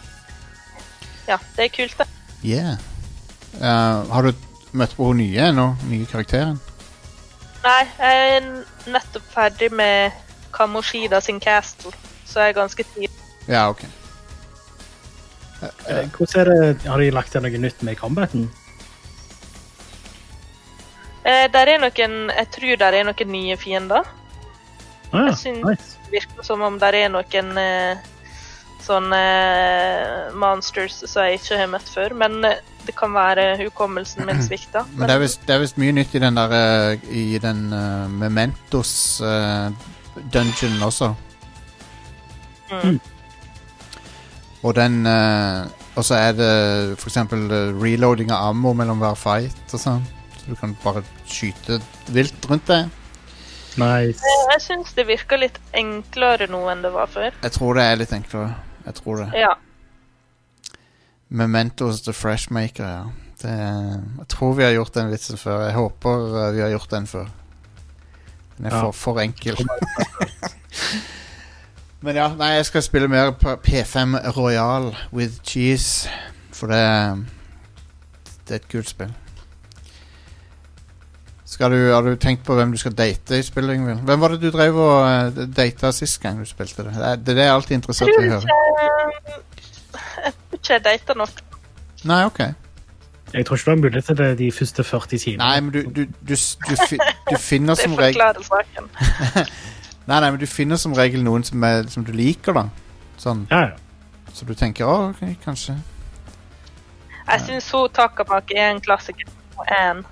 Ja, det er kult, det. yeah. Uh, har du møtt på hun nye nå? Nye karakteren? Nei, jeg er nettopp ferdig med Kamoshida sin castle, så jeg er ganske tidlig. Ja, OK. uh, Hvordan er det, Har de lagt til noe nytt med combaten? Eh, der er noen Jeg tror der er noen nye fiender. Ah, Jeg syns- nice. Det virker som om der er noen eh, sånne eh, monsters som jeg ikke har møtt før. Men eh, det kan være hukommelsen min (clears throat) svikta. Men det visst- det er visst mye nytt i den der eh, I den uh, Mementos uh, dungeon også. Mm. Og den uh, Og så er det for eksempel reloading av ammo mellom hver fight og sånn. Så du kan bare skyte vilt rundt deg. nice. Jeg syns det virker litt enklere nå enn det var før. Jeg tror det er litt enklere. Jeg tror det. Ja. Mementos The Freshmaker, ja. Det, jeg tror vi har gjort den vitsen før. Jeg håper eh, vi har gjort den før. Den er Ja. for, for enkel. (laughs) Men ja, nei, jeg skal spille mer på P5 Royal with cheese. For det Det er et kult spill. Skal du, har du tenkt på hvem du skal date i spillet? Ingvild? Hvem var det du drev og uh, data sist gang du spilte det? Det er det er alltid interessant å høre. Eh, Jeg tror ikke jeg data nok. Nei, ok. Jeg tror ikke du har mulighet til det de første 40 timene. Nei, men du, du, du, s- du, du finner (laughs) som regel Det forklarer saken. (laughs) Nei, nei, men du finner som regel noen som, er, som du liker, da. Sånn, Ja, ja. så du tenker å, ok, kanskje. Jeg syns hun Takamaki er en klassiker. Og Anne.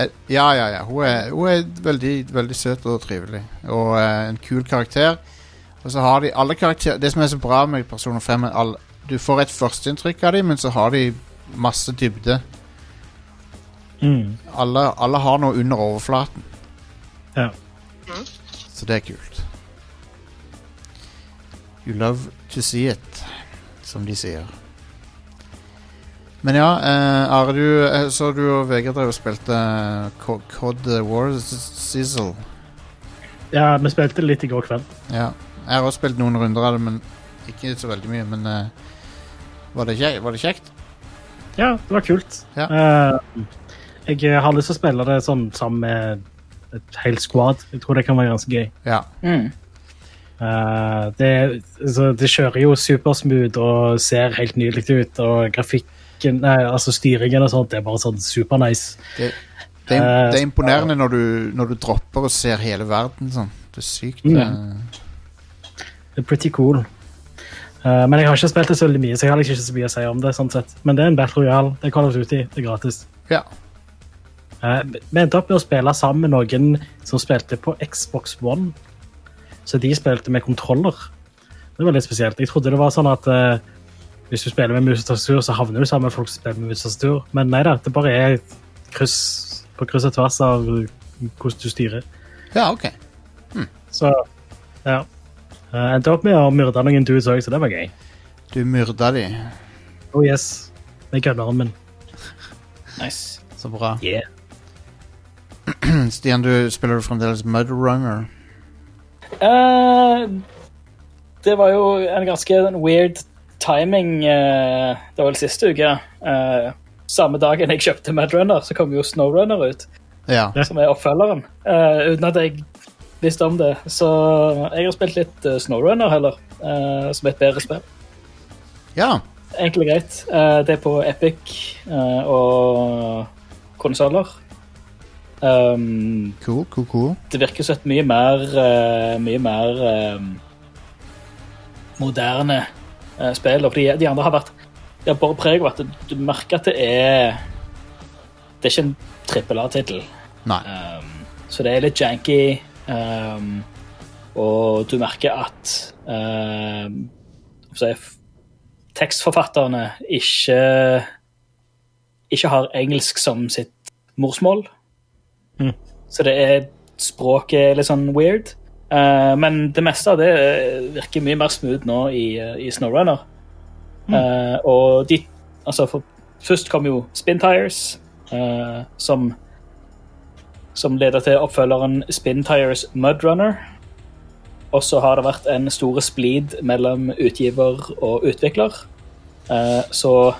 Eh, Ja, ja, ja. Hun er, hun er veldig, veldig søt og trivelig. Og eh, en kul karakter. Og så har de alle karakterer Det som er så bra med Personer 5, er alle, du får et førsteinntrykk av dem, men så har de masse dybde. Mm. Alle, alle har noe under overflaten. ja. Så det er kult. You love to see it, som de sier. Men ja, eh, Are, du, eh, så du og Vegard drev og spilte eh, COD War Sizzle. ja, vi spilte litt i går kveld. Ja. Jeg har også spilt noen runder av det, men ikke så veldig mye. Men eh, var, det kjekt, var det kjekt? Ja, det var kult. Ja. Eh, jeg har lyst til å spille det sånn sammen med et helt squad. Jeg tror det kan være ganske gøy. Ja. Mm. Eh, det, altså, det kjører jo supersmooth og ser helt nydelig ut, og grafikken, nei, altså styringen og sånt, det er bare sånn supernice. Det, det, er, Eh, det er imponerende når du, når du dropper og ser hele verden sånn. Det er sykt. Mm. eh, Det er pretty cool. Uh, men jeg har ikke spilt det så veldig mye, så jeg har liksom ikke så mye å si om det. sånn sett. Men det er en Battle Royale. Det er Call of Duty. Det er gratis. ja. Uh, Vi endte opp med å spille sammen med noen som spilte på Xbox One. Så de spilte med kontroller. Det var litt spesielt. Jeg trodde det var sånn at eh, hvis du spiller med mus og tastatur, så havner du sammen med folk som spiller med mus og tastatur. Men nei da, det bare er kryss på kryss og tvers av hvordan du styrer. ja, ok. Så ja. Jeg endte opp med å myrde noen dudes òg, så det var gøy. Du myrda de. Oh yes. Med gunneren min. Nice. Så bra. Yeah. (clears throat) Stian, du spiller du fremdeles Mudrunner? Uh, det var jo en ganske weird timing. eh, det var vel siste uke. Eh, samme dagen jeg kjøpte Madrunner, så kom jo Snowrunner ut, Ja. som er oppfølgeren. eh, uten at jeg visste om det. Så jeg har spilt litt eh, Snowrunner heller, eh, som er et bedre spill. ja. Enkelt og greit. Eh, det er på Epic eh, og konsoller. Um, Cool, cool, cool. det virker som et mye mer Mye mer um, moderne uh, spill. Og de, de andre har vært De har bare preg av at du merker at det er Det er ikke en trippel A-tittel. Um, så det er litt janky. Um, og du merker at um, si, tekstforfatterne ikke ikke har engelsk som sitt morsmål. Så det er språket er litt sånn weird. Uh, men det meste av det eh, virker mye mer smooth nå i, eh, i Snowrunner. Uh, og de Altså, for, først kom jo Spin Tires, uh, som som leder til oppfølgeren Spin Tires Mudrunner. Og så har det vært en stor splid mellom utgiver og utvikler. Så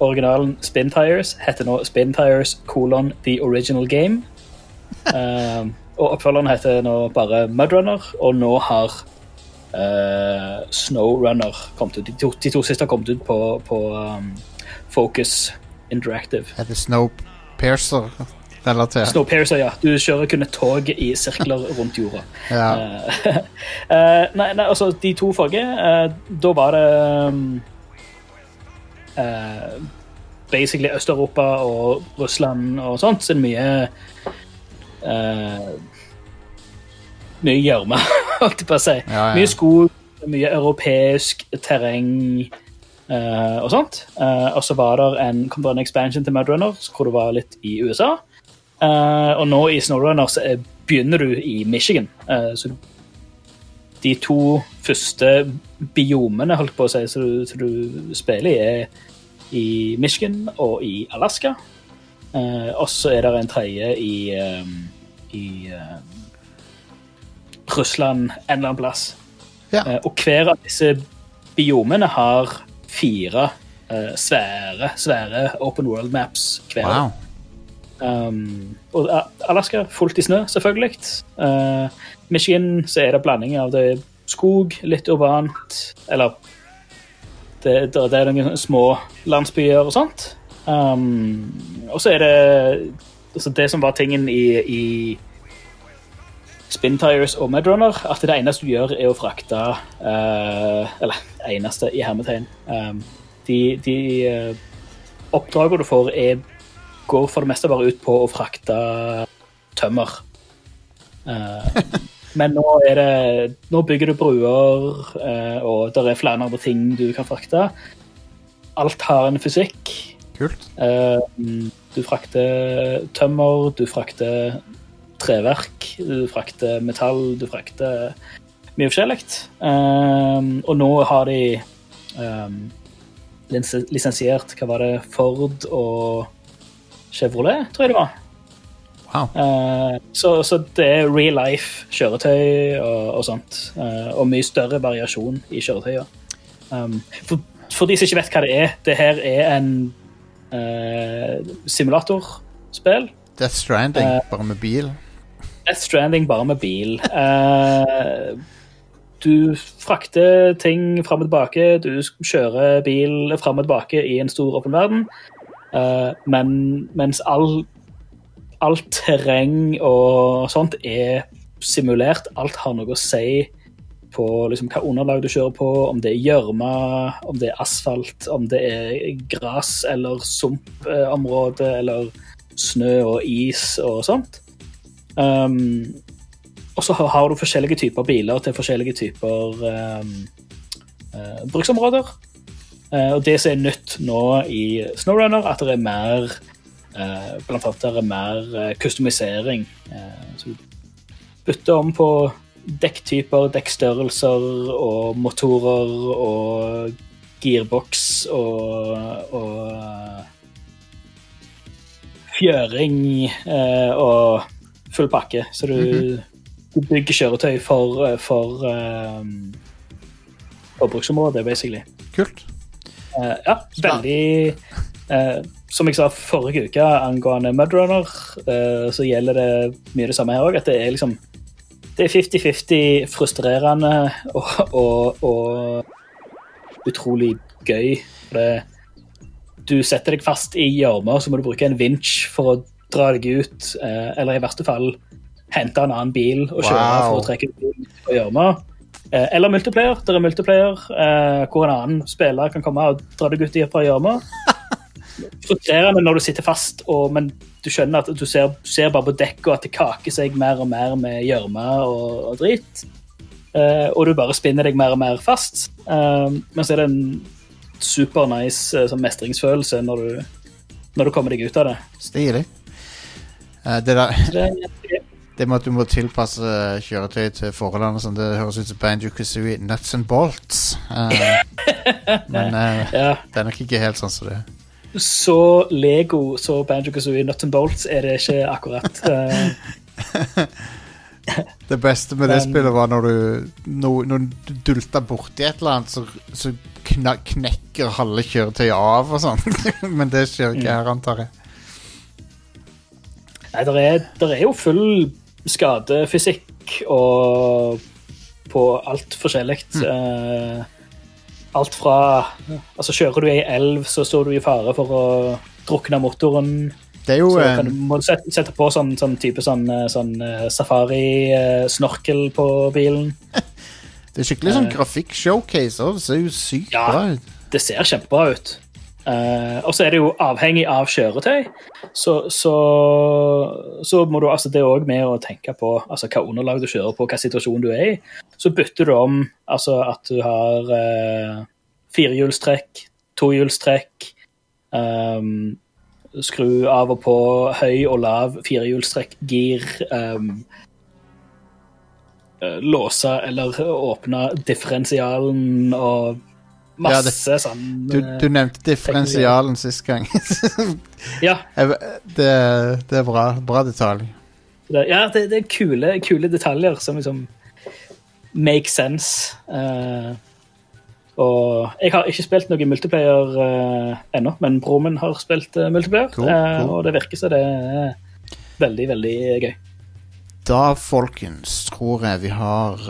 originalen Spin Tires heter nå Spin Tires colon The Original Game. (laughs) Og oppfølgeren heter nå bare Mudrunner, og nå har uh, Snowrunner kommet ut. De to, de to siste har kommet ut på, på um, Focus Interactive. Er det Snowpiercer-relatert? Snowpiercer, ja. Du kjører kun et tog i sirkler (laughs) rundt jorda. Ja. (laughs) Eh, nei, nei, altså, de to forrige, uh, da var det um, Basically Øst-Europa og Russland og sånt, så mye Mye gjørme, (laughs) holdt jeg på å si. Ja, ja. Mye skog, mye europeisk terreng eh, og sånt. Eh, og så var det en, kom det en expansion til Mudrunner hvor det var litt i USA. Eh, og nå i Snowrunner så er, begynner du i Michigan. Eh, så de to første biomene holdt på å si, som du, du spiller i, er i Michigan og i Alaska. Eh, og så er det en tredje i, eh, i eh, Russland en eller annen plass. Ja. Eh, og hver av disse biomene har fire eh, svære, svære open world maps hver. Wow. Um, og Alaska fullt i snø, selvfølgelig. Uh, Michigan så er det blanding av det skog, litt urbant, eller det, det, er noen små landsbyer og sånt. Um, og så er det altså det som var tingen i, i Spin Tires og Medrunner, at det eneste du gjør, er å frakte uh, Eller eneste i hermetegn. Um, de de uh, oppdragene du får, er, går for det meste bare ut på å frakte tømmer. Uh, men nå er det Nå bygger du bruer, og det er flere andre ting du kan frakte. Alt har en fysikk. Kult. Eh, du frakter tømmer, du frakter treverk, du frakter metall, du frakter mye forskjellig. Um, og nå har de um, lisensiert hva var det, Ford og Chevrolet, tror jeg det var. Wow. Uh, så, så det er real life kjøretøy og, og sånt. Uh, og mye større variasjon i kjøretøyer. Um, for, for de som ikke vet hva det er, det her er en simulatorspill. Death Stranding, Eh. bare med bil. Death Stranding bare med bil. Eh, du frakter ting fram og tilbake, du kjører bil fram og tilbake i en stor åpen verden. Eh, men mens all, alt terreng og sånt er simulert, alt har noe å si på liksom, hva underlag du kjører på, om det er gjørme, om det er asfalt, om det er gras eller sumpområde eller snø og is og sånt. Um, og så har- du forskjellige typer biler til forskjellige typer um, uh, bruksområder. Uh, og det som er nytt nå i Snowrunner, at det er mer uh, Blant annet det er mer kustomisering. Eh, så du bytter om på dekktyper, dekkstørrelser og motorer og gearbox og, og fjøring eh, og full pakke. Så du, du bygger kjøretøy for, eh, for um, forbruksområdet, basically. Kult. Eh, ja, veldig eh, Som jeg sa forrige uke angående Mudrunner, uh, så gjelder det mye det samme her òg. At det er liksom Det er 50-50 frustrerende og, og, og utrolig gøy. Det, du setter deg fast i gjørma, så må du bruke en vinsj for å dra deg ut. Uh, eller i verste fall hente en annen bil og kjøre Wow. for å trekke ut bilen på gjørma. Eh, Eller multiplayer. Det er multiplayer eh, hvor en annen spiller kan komme og dra deg ut i gjørma. Frustrerende når du sitter fast, og, men du skjønner at du ser, ser bare på dekket at det kaker seg mer og mer med gjørme og, og drit. Uh, og du bare spinner deg mer og mer fast. Uh, men så er det en super nice sånn mestringsfølelse når du, når du kommer deg ut av det. Stilig. Det, der, det er (laughs) med at du må tilpasse kjøretøy til forholdene, og sånn, det høres ut som Banjo Kazooie nuts and bolts. (laughs) Men ja, det er nok ikke helt sånn som det. Så Lego, så Banjo Kazooie Nuts and Bolts er det ikke akkurat. Eh, (laughs) Det beste med det Men- spillet var når du, når, når du dulta borti et eller annet, så, så knekker halve kjøretøyet av og sånn. (laughs) Men det skjer ikke her, antar jeg. Nei, der er, der er jo full skadefysikk og på alt forskjellig. Eh, alt fra Altså, kjører du i ei elv, så står du i fare for å drukne motoren. Det er jo Så eh, kan må du sette, sette på sånn, sånn type sånn, eh, sånn eh, safari-snorkel på bilen. (laughs) Det er skikkelig sånn grafikk-showcase. Det ser jo sykt Ja. bra ut. Det ser kjempebra ut. Eh, og så er det jo avhengig av kjøretøy, så, så, så må du altså det òg med å tenke på altså, hva underlag du kjører på, hva situasjon du er i. Så bytter du om altså at du har uh, firehjulstrekk, tohjulstrekk, um, skru av og på høy og lav firehjulstrekk, gir um, Låse eller åpne differensialen og Ja, det- sånn Du, eh, du nevnte differensialen sist gang. (laughs) Ja, det, det er bra. Bra detalj. det, ja det, det er kule, kule detaljer som liksom make sense. Uh, og jeg har ikke spilt noe multiplayer uh, ennå, men broren min har spilt uh, multiplayer. Cool, cool. Uh, og det virker som det er veldig, veldig gøy. Da, folkens, tror jeg vi har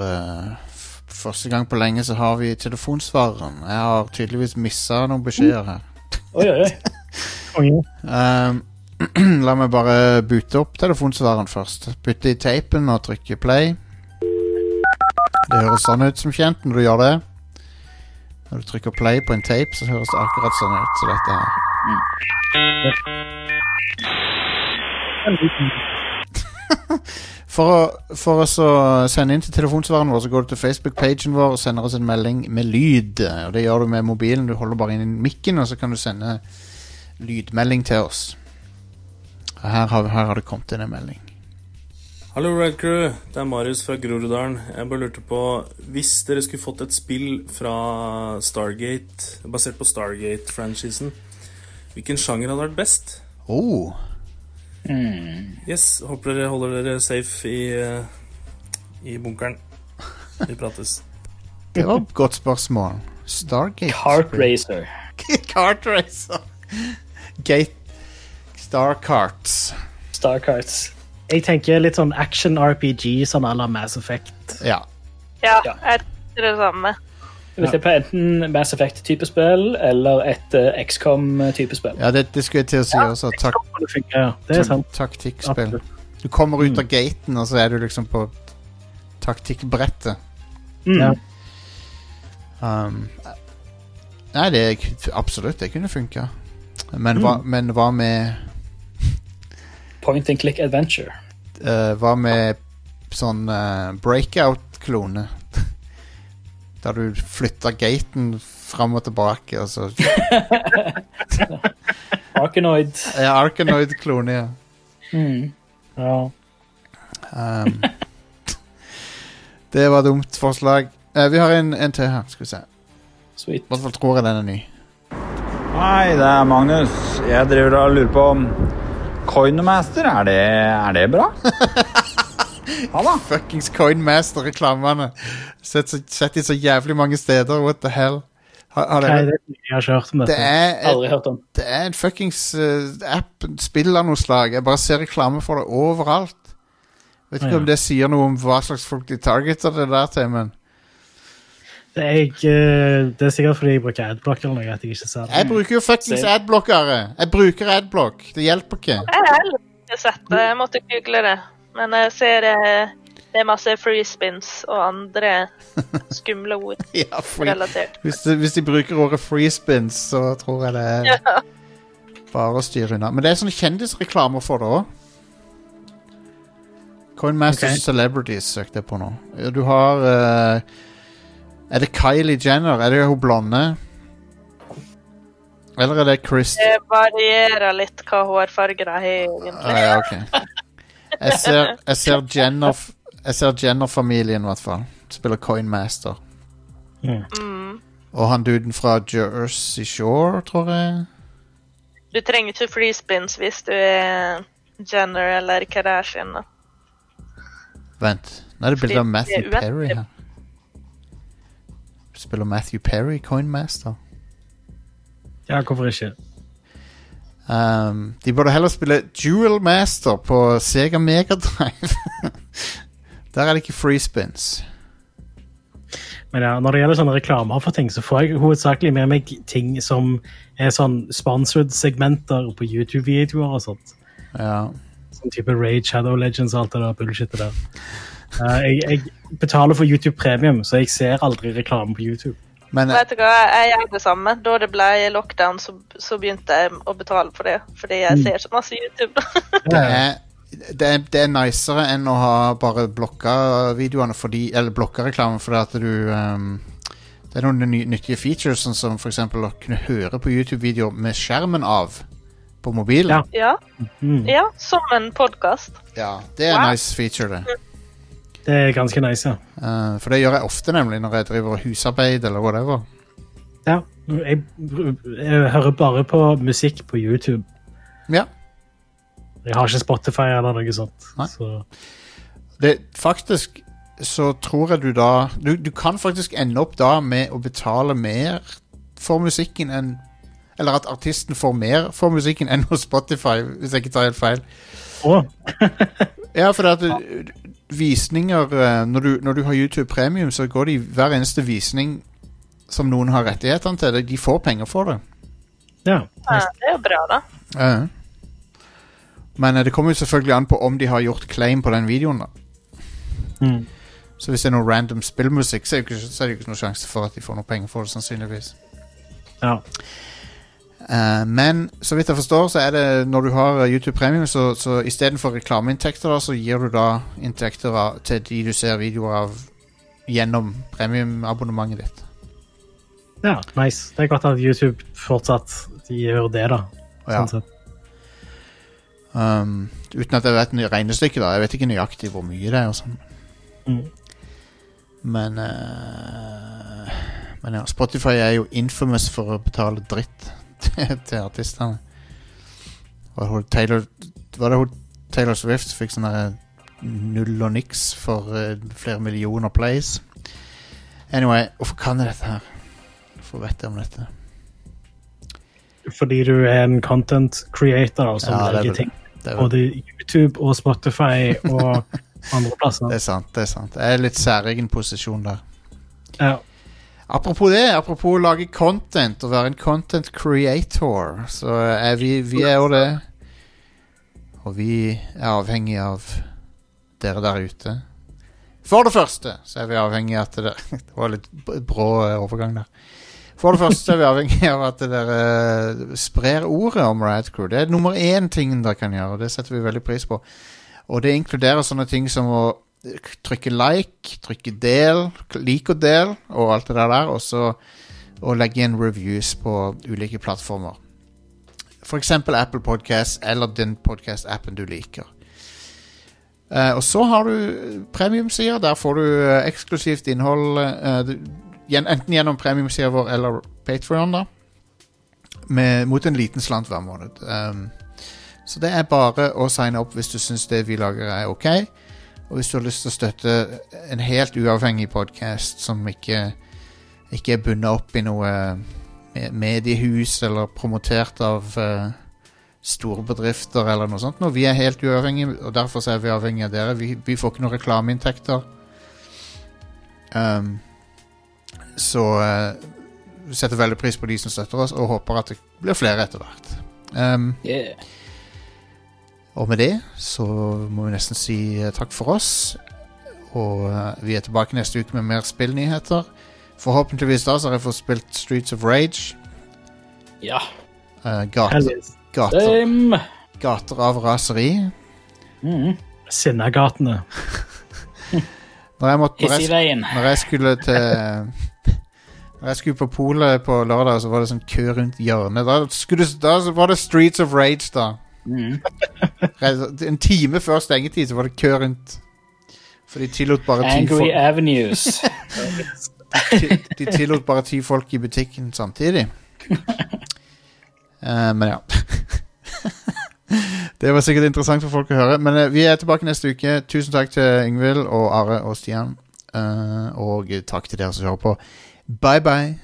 Første gang på lenge så har vi telefonsvareren. Jeg har tydeligvis missa noen beskjeder her. Oi, oi, oi. Um, (clears throat) la meg bare bute opp telefonsvareren først. Bytte i teipen og trykke play. Det høres sånn ut som kjent når du gjør det. Når du trykker play på en tape, så høres det akkurat sånn ut som dette her. (laughs) For å, for å så sende inn til telefonsvareren vår, så går du til Facebook-pagen vår og sender oss en melding med lyd. Og Det gjør du med mobilen. Du holder bare inn mikken, og så kan du sende lydmelding til oss. Her har, her har det kommet inn en melding. Hallo Red Crew, det er Marius fra Groruddalen. Jeg bare lurte på Hvis dere skulle fått et spill fra Stargate, basert på Stargate-franchisen, hvilken sjanger hadde vært best? Oh, Yes, håper dere holder dere safe i, eh, i bunkeren. Vi prates. det var et godt spørsmål. Stargate. Kart Racer. (laughs) Kart Racer. Gate Star Carts. Star Karts. Jeg tenker litt sånn action-RPG, sånn à la Mass Effect. Ja. Ja, Ja. jeg tror det samme. Hvis ser er på enten Mass Effect-type spill eller et uh, XCOM-type spill. ja, det, det skulle jeg til å si også. Tak ja. Det er sant. taktikkspill. Du kommer ut av gaten, og så er du liksom på taktikkbrettet. Mm. Ja. Um, nei, det er absolutt, det kunne funka. Men, hva, men hva med Point and click adventure. Uh, Hva med sånn uh, breakout-klone? Der du flytter gaten fram og tilbake, og så (laughs) Arkanoid. Ja, Arkanoid-klone, ja. Mm. Ja. Um, det var dumt forslag. Eh, vi har en, en til her, skal vi se. Sweet. I hvert fall tror jeg den er ny. Hei, det er Magnus. Jeg driver og lurer på Coinmaster, er det, er det bra? (laughs) Ja da. Fuckings Coinmaster-reklamene. Sett, sett de så jævlig mange steder. What the hell? Har, har Nei, det, jeg har ikke hørt om det, dette. er Aldri hørt om. det er en fuckings uh, app, spill av noe slag. Jeg bare ser reklame for det overalt. Vet ikke Ja. om det sier noe om hva slags folk de targeter det der til, men Det er, jeg, eh, det er sikkert fordi jeg bruker adblock eller noe at jeg ikke ser det. Jeg bruker jo fuckings adblockere. Jeg bruker adblock. Det hjelper ikke. Jeg har heller ikke sett det. Jeg måtte google det. Men jeg ser eh, det er masse freespins og andre skumle ord (laughs) Ja, free. relatert. Hvis, de, hvis de bruker ordet freespins, så tror jeg det er bare å styre unna. Men det er sånne kjendisreklamer for det òg. Coinmasters okay. Celebrities søkte jeg på nå. Du har uh, Er det Kylie Jenner? Er det hun blonde? Eller er det Chris Det varierer litt hva hårfargen er, egentlig. Ah, ja, ok. Jeg ser, jeg ser Jenner Jeg ser Jenner-familien, i hvert fall. Spiller Coinmaster. Mm. Og han duden fra Jersey Shore, tror jeg. Du trenger ikke free spins hvis du er Jenner eller Kardashian. da. Vent. Nå er det bilde av Matthew er. Perry her. Spiller Matthew Perry Coinmaster? Ja, hvorfor ikke? Um, de burde heller spille Jewel Master på Sega Megadrive. (laughs) Der er det ikke free spins. Men ja, når det gjelder sånne reklamer for ting, så får jeg hovedsakelig med meg ting som er sånn sponsored segmenter på YouTube-videoer og sånt. Ja. Sånn type Raid, Shadow Legends og alt det der bullshitet der. Uh, jeg, jeg betaler for YouTube Premium, så jeg ser aldri reklame på YouTube. Men Vet du hva, jeg gjør det samme. Da det ble lockdown, så, så begynte jeg å betale for det. Fordi jeg ser så masse YouTube. (laughs) det er, det er, det er nicere enn å ha bare blokka videoene fordi Eller blokka reklamen fordi at du um, Det er noen ny, nyttige features, sånn som eksempel å kunne høre på YouTube-videoer med skjermen av på mobilen. Ja. ja, Mm. ja, som en podkast. Ja, det er en Wow. nice feature, det. Det er ganske nice, ja. Uh, for det gjør jeg ofte, nemlig, når jeg driver husarbeid eller whatever. ja. Jeg, jeg hører bare på musikk på YouTube. Ja. Jeg har ikke Spotify eller noe sånt. Nei. Så, Det, faktisk så tror jeg du da du, du kan faktisk ende opp da med å betale mer for musikken enn Eller at artisten får mer for musikken enn hos Spotify, hvis jeg ikke tar helt feil. Oh. Ja, for det at du, visninger eh, når du, når du har YouTube Premium, så går de hver eneste visning som noen har rettighetene til. De får penger for det. ja. Ja, det er jo bra, da. Ja. Men eh, det kommer jo selvfølgelig an på om de har gjort claim på den videoen. da Mm. Så hvis det er noe random spillmusikk, så er, det jo ikke, så er det jo ikke noe sjanse for at de får noe penger for det, sannsynligvis. ja. Eh, men så vidt jeg forstår, så er det når du har YouTube Premium, så, så istedenfor reklameinntekter, da, så gir du da inntekter av, til de du ser videoer av gjennom premiumabonnementet ditt. Ja, nice. Det er godt at YouTube fortsatt gjør det, da. Ja. Sånn sett. Um, uten at jeg vet regnestykket, da. Jeg vet ikke nøyaktig hvor mye det er. og sånn. Mm. Men uh, Men ja, Spotify er jo infamous for å betale dritt (laughs) til, artistene. Taylor, var det hun Taylor Swift fikk sånne null og niks for eh, flere millioner plays? Anyway, hvorfor kan jeg dette her? Hvorfor vet jeg om dette? Fordi du er en content creator som Ja, er legger ting både YouTube og Spotify og (laughs) andre plasser. det er sant. det er sant Jeg er litt særegen posisjon der. Ja. Apropos det, apropos å lage content og være en content creator, så er vi, vi er jo det. Og vi er avhengig av dere der ute. For det første så er vi avhengig av at dere (laughs) Det var litt brå eh, overgang der. For det første er vi avhengig av at dere eh, sprer ordet om Radcrew. Det er nummer én ting dere kan gjøre, og det setter vi veldig pris på. Og det inkluderer sånne ting som å trykke like, trykke del, lik og del, og alt det der og så og legge igjen reviews på ulike plattformer. For eksempel Apple Podcast eller den podcast-appen du liker. Uh, og så har du premiumsider. Der får du uh, eksklusivt innhold uh, du, enten gjennom premiumsida vår eller Patreon da. Med, mot en liten slant hver måned. Um, Så det er bare å signe opp hvis du syns det vi lager er ok. Og hvis du har lyst til å støtte en helt uavhengig podkast som ikke, ikke er bundet opp i noe mediehus eller promotert av uh, store bedrifter eller noe sånt. Nå, vi er helt uavhengige, og derfor er vi avhengige av dere. Vi, vi får ikke noen reklameinntekter. Um, så uh, vi setter veldig pris på de som støtter oss, og håper at det blir flere etter hvert. Um, Yeah. Og med det så må vi nesten si eh, takk for oss. Og eh, vi er tilbake neste uke med mer spillnyheter. Forhåpentligvis da så har jeg fått spilt Streets of Rage. Ja. eh, gater, gater, gater av raseri. Mm. Sinnagatene. (laughs) Når jeg, måtte, når, jeg, når jeg skulle til (laughs) Når jeg skulle på polet på lørdag, så var det sånn kø rundt hjørnet. Da, skulle, du- da var det Streets of Rage, da. Mm. (laughs) En time før stengetid så var det kø rundt. For de tillot bare ti Angry folk. Avenues. (laughs) (laughs) de, de tillot bare ti folk i butikken samtidig. Uh, men ja. det var sikkert interessant for folk å høre. Men uh, vi er tilbake neste uke. Tusen takk til Yngvild og Are og Stian. Uh, og takk til dere som hører på. Bye, bye.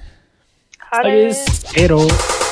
Ha det. Hei.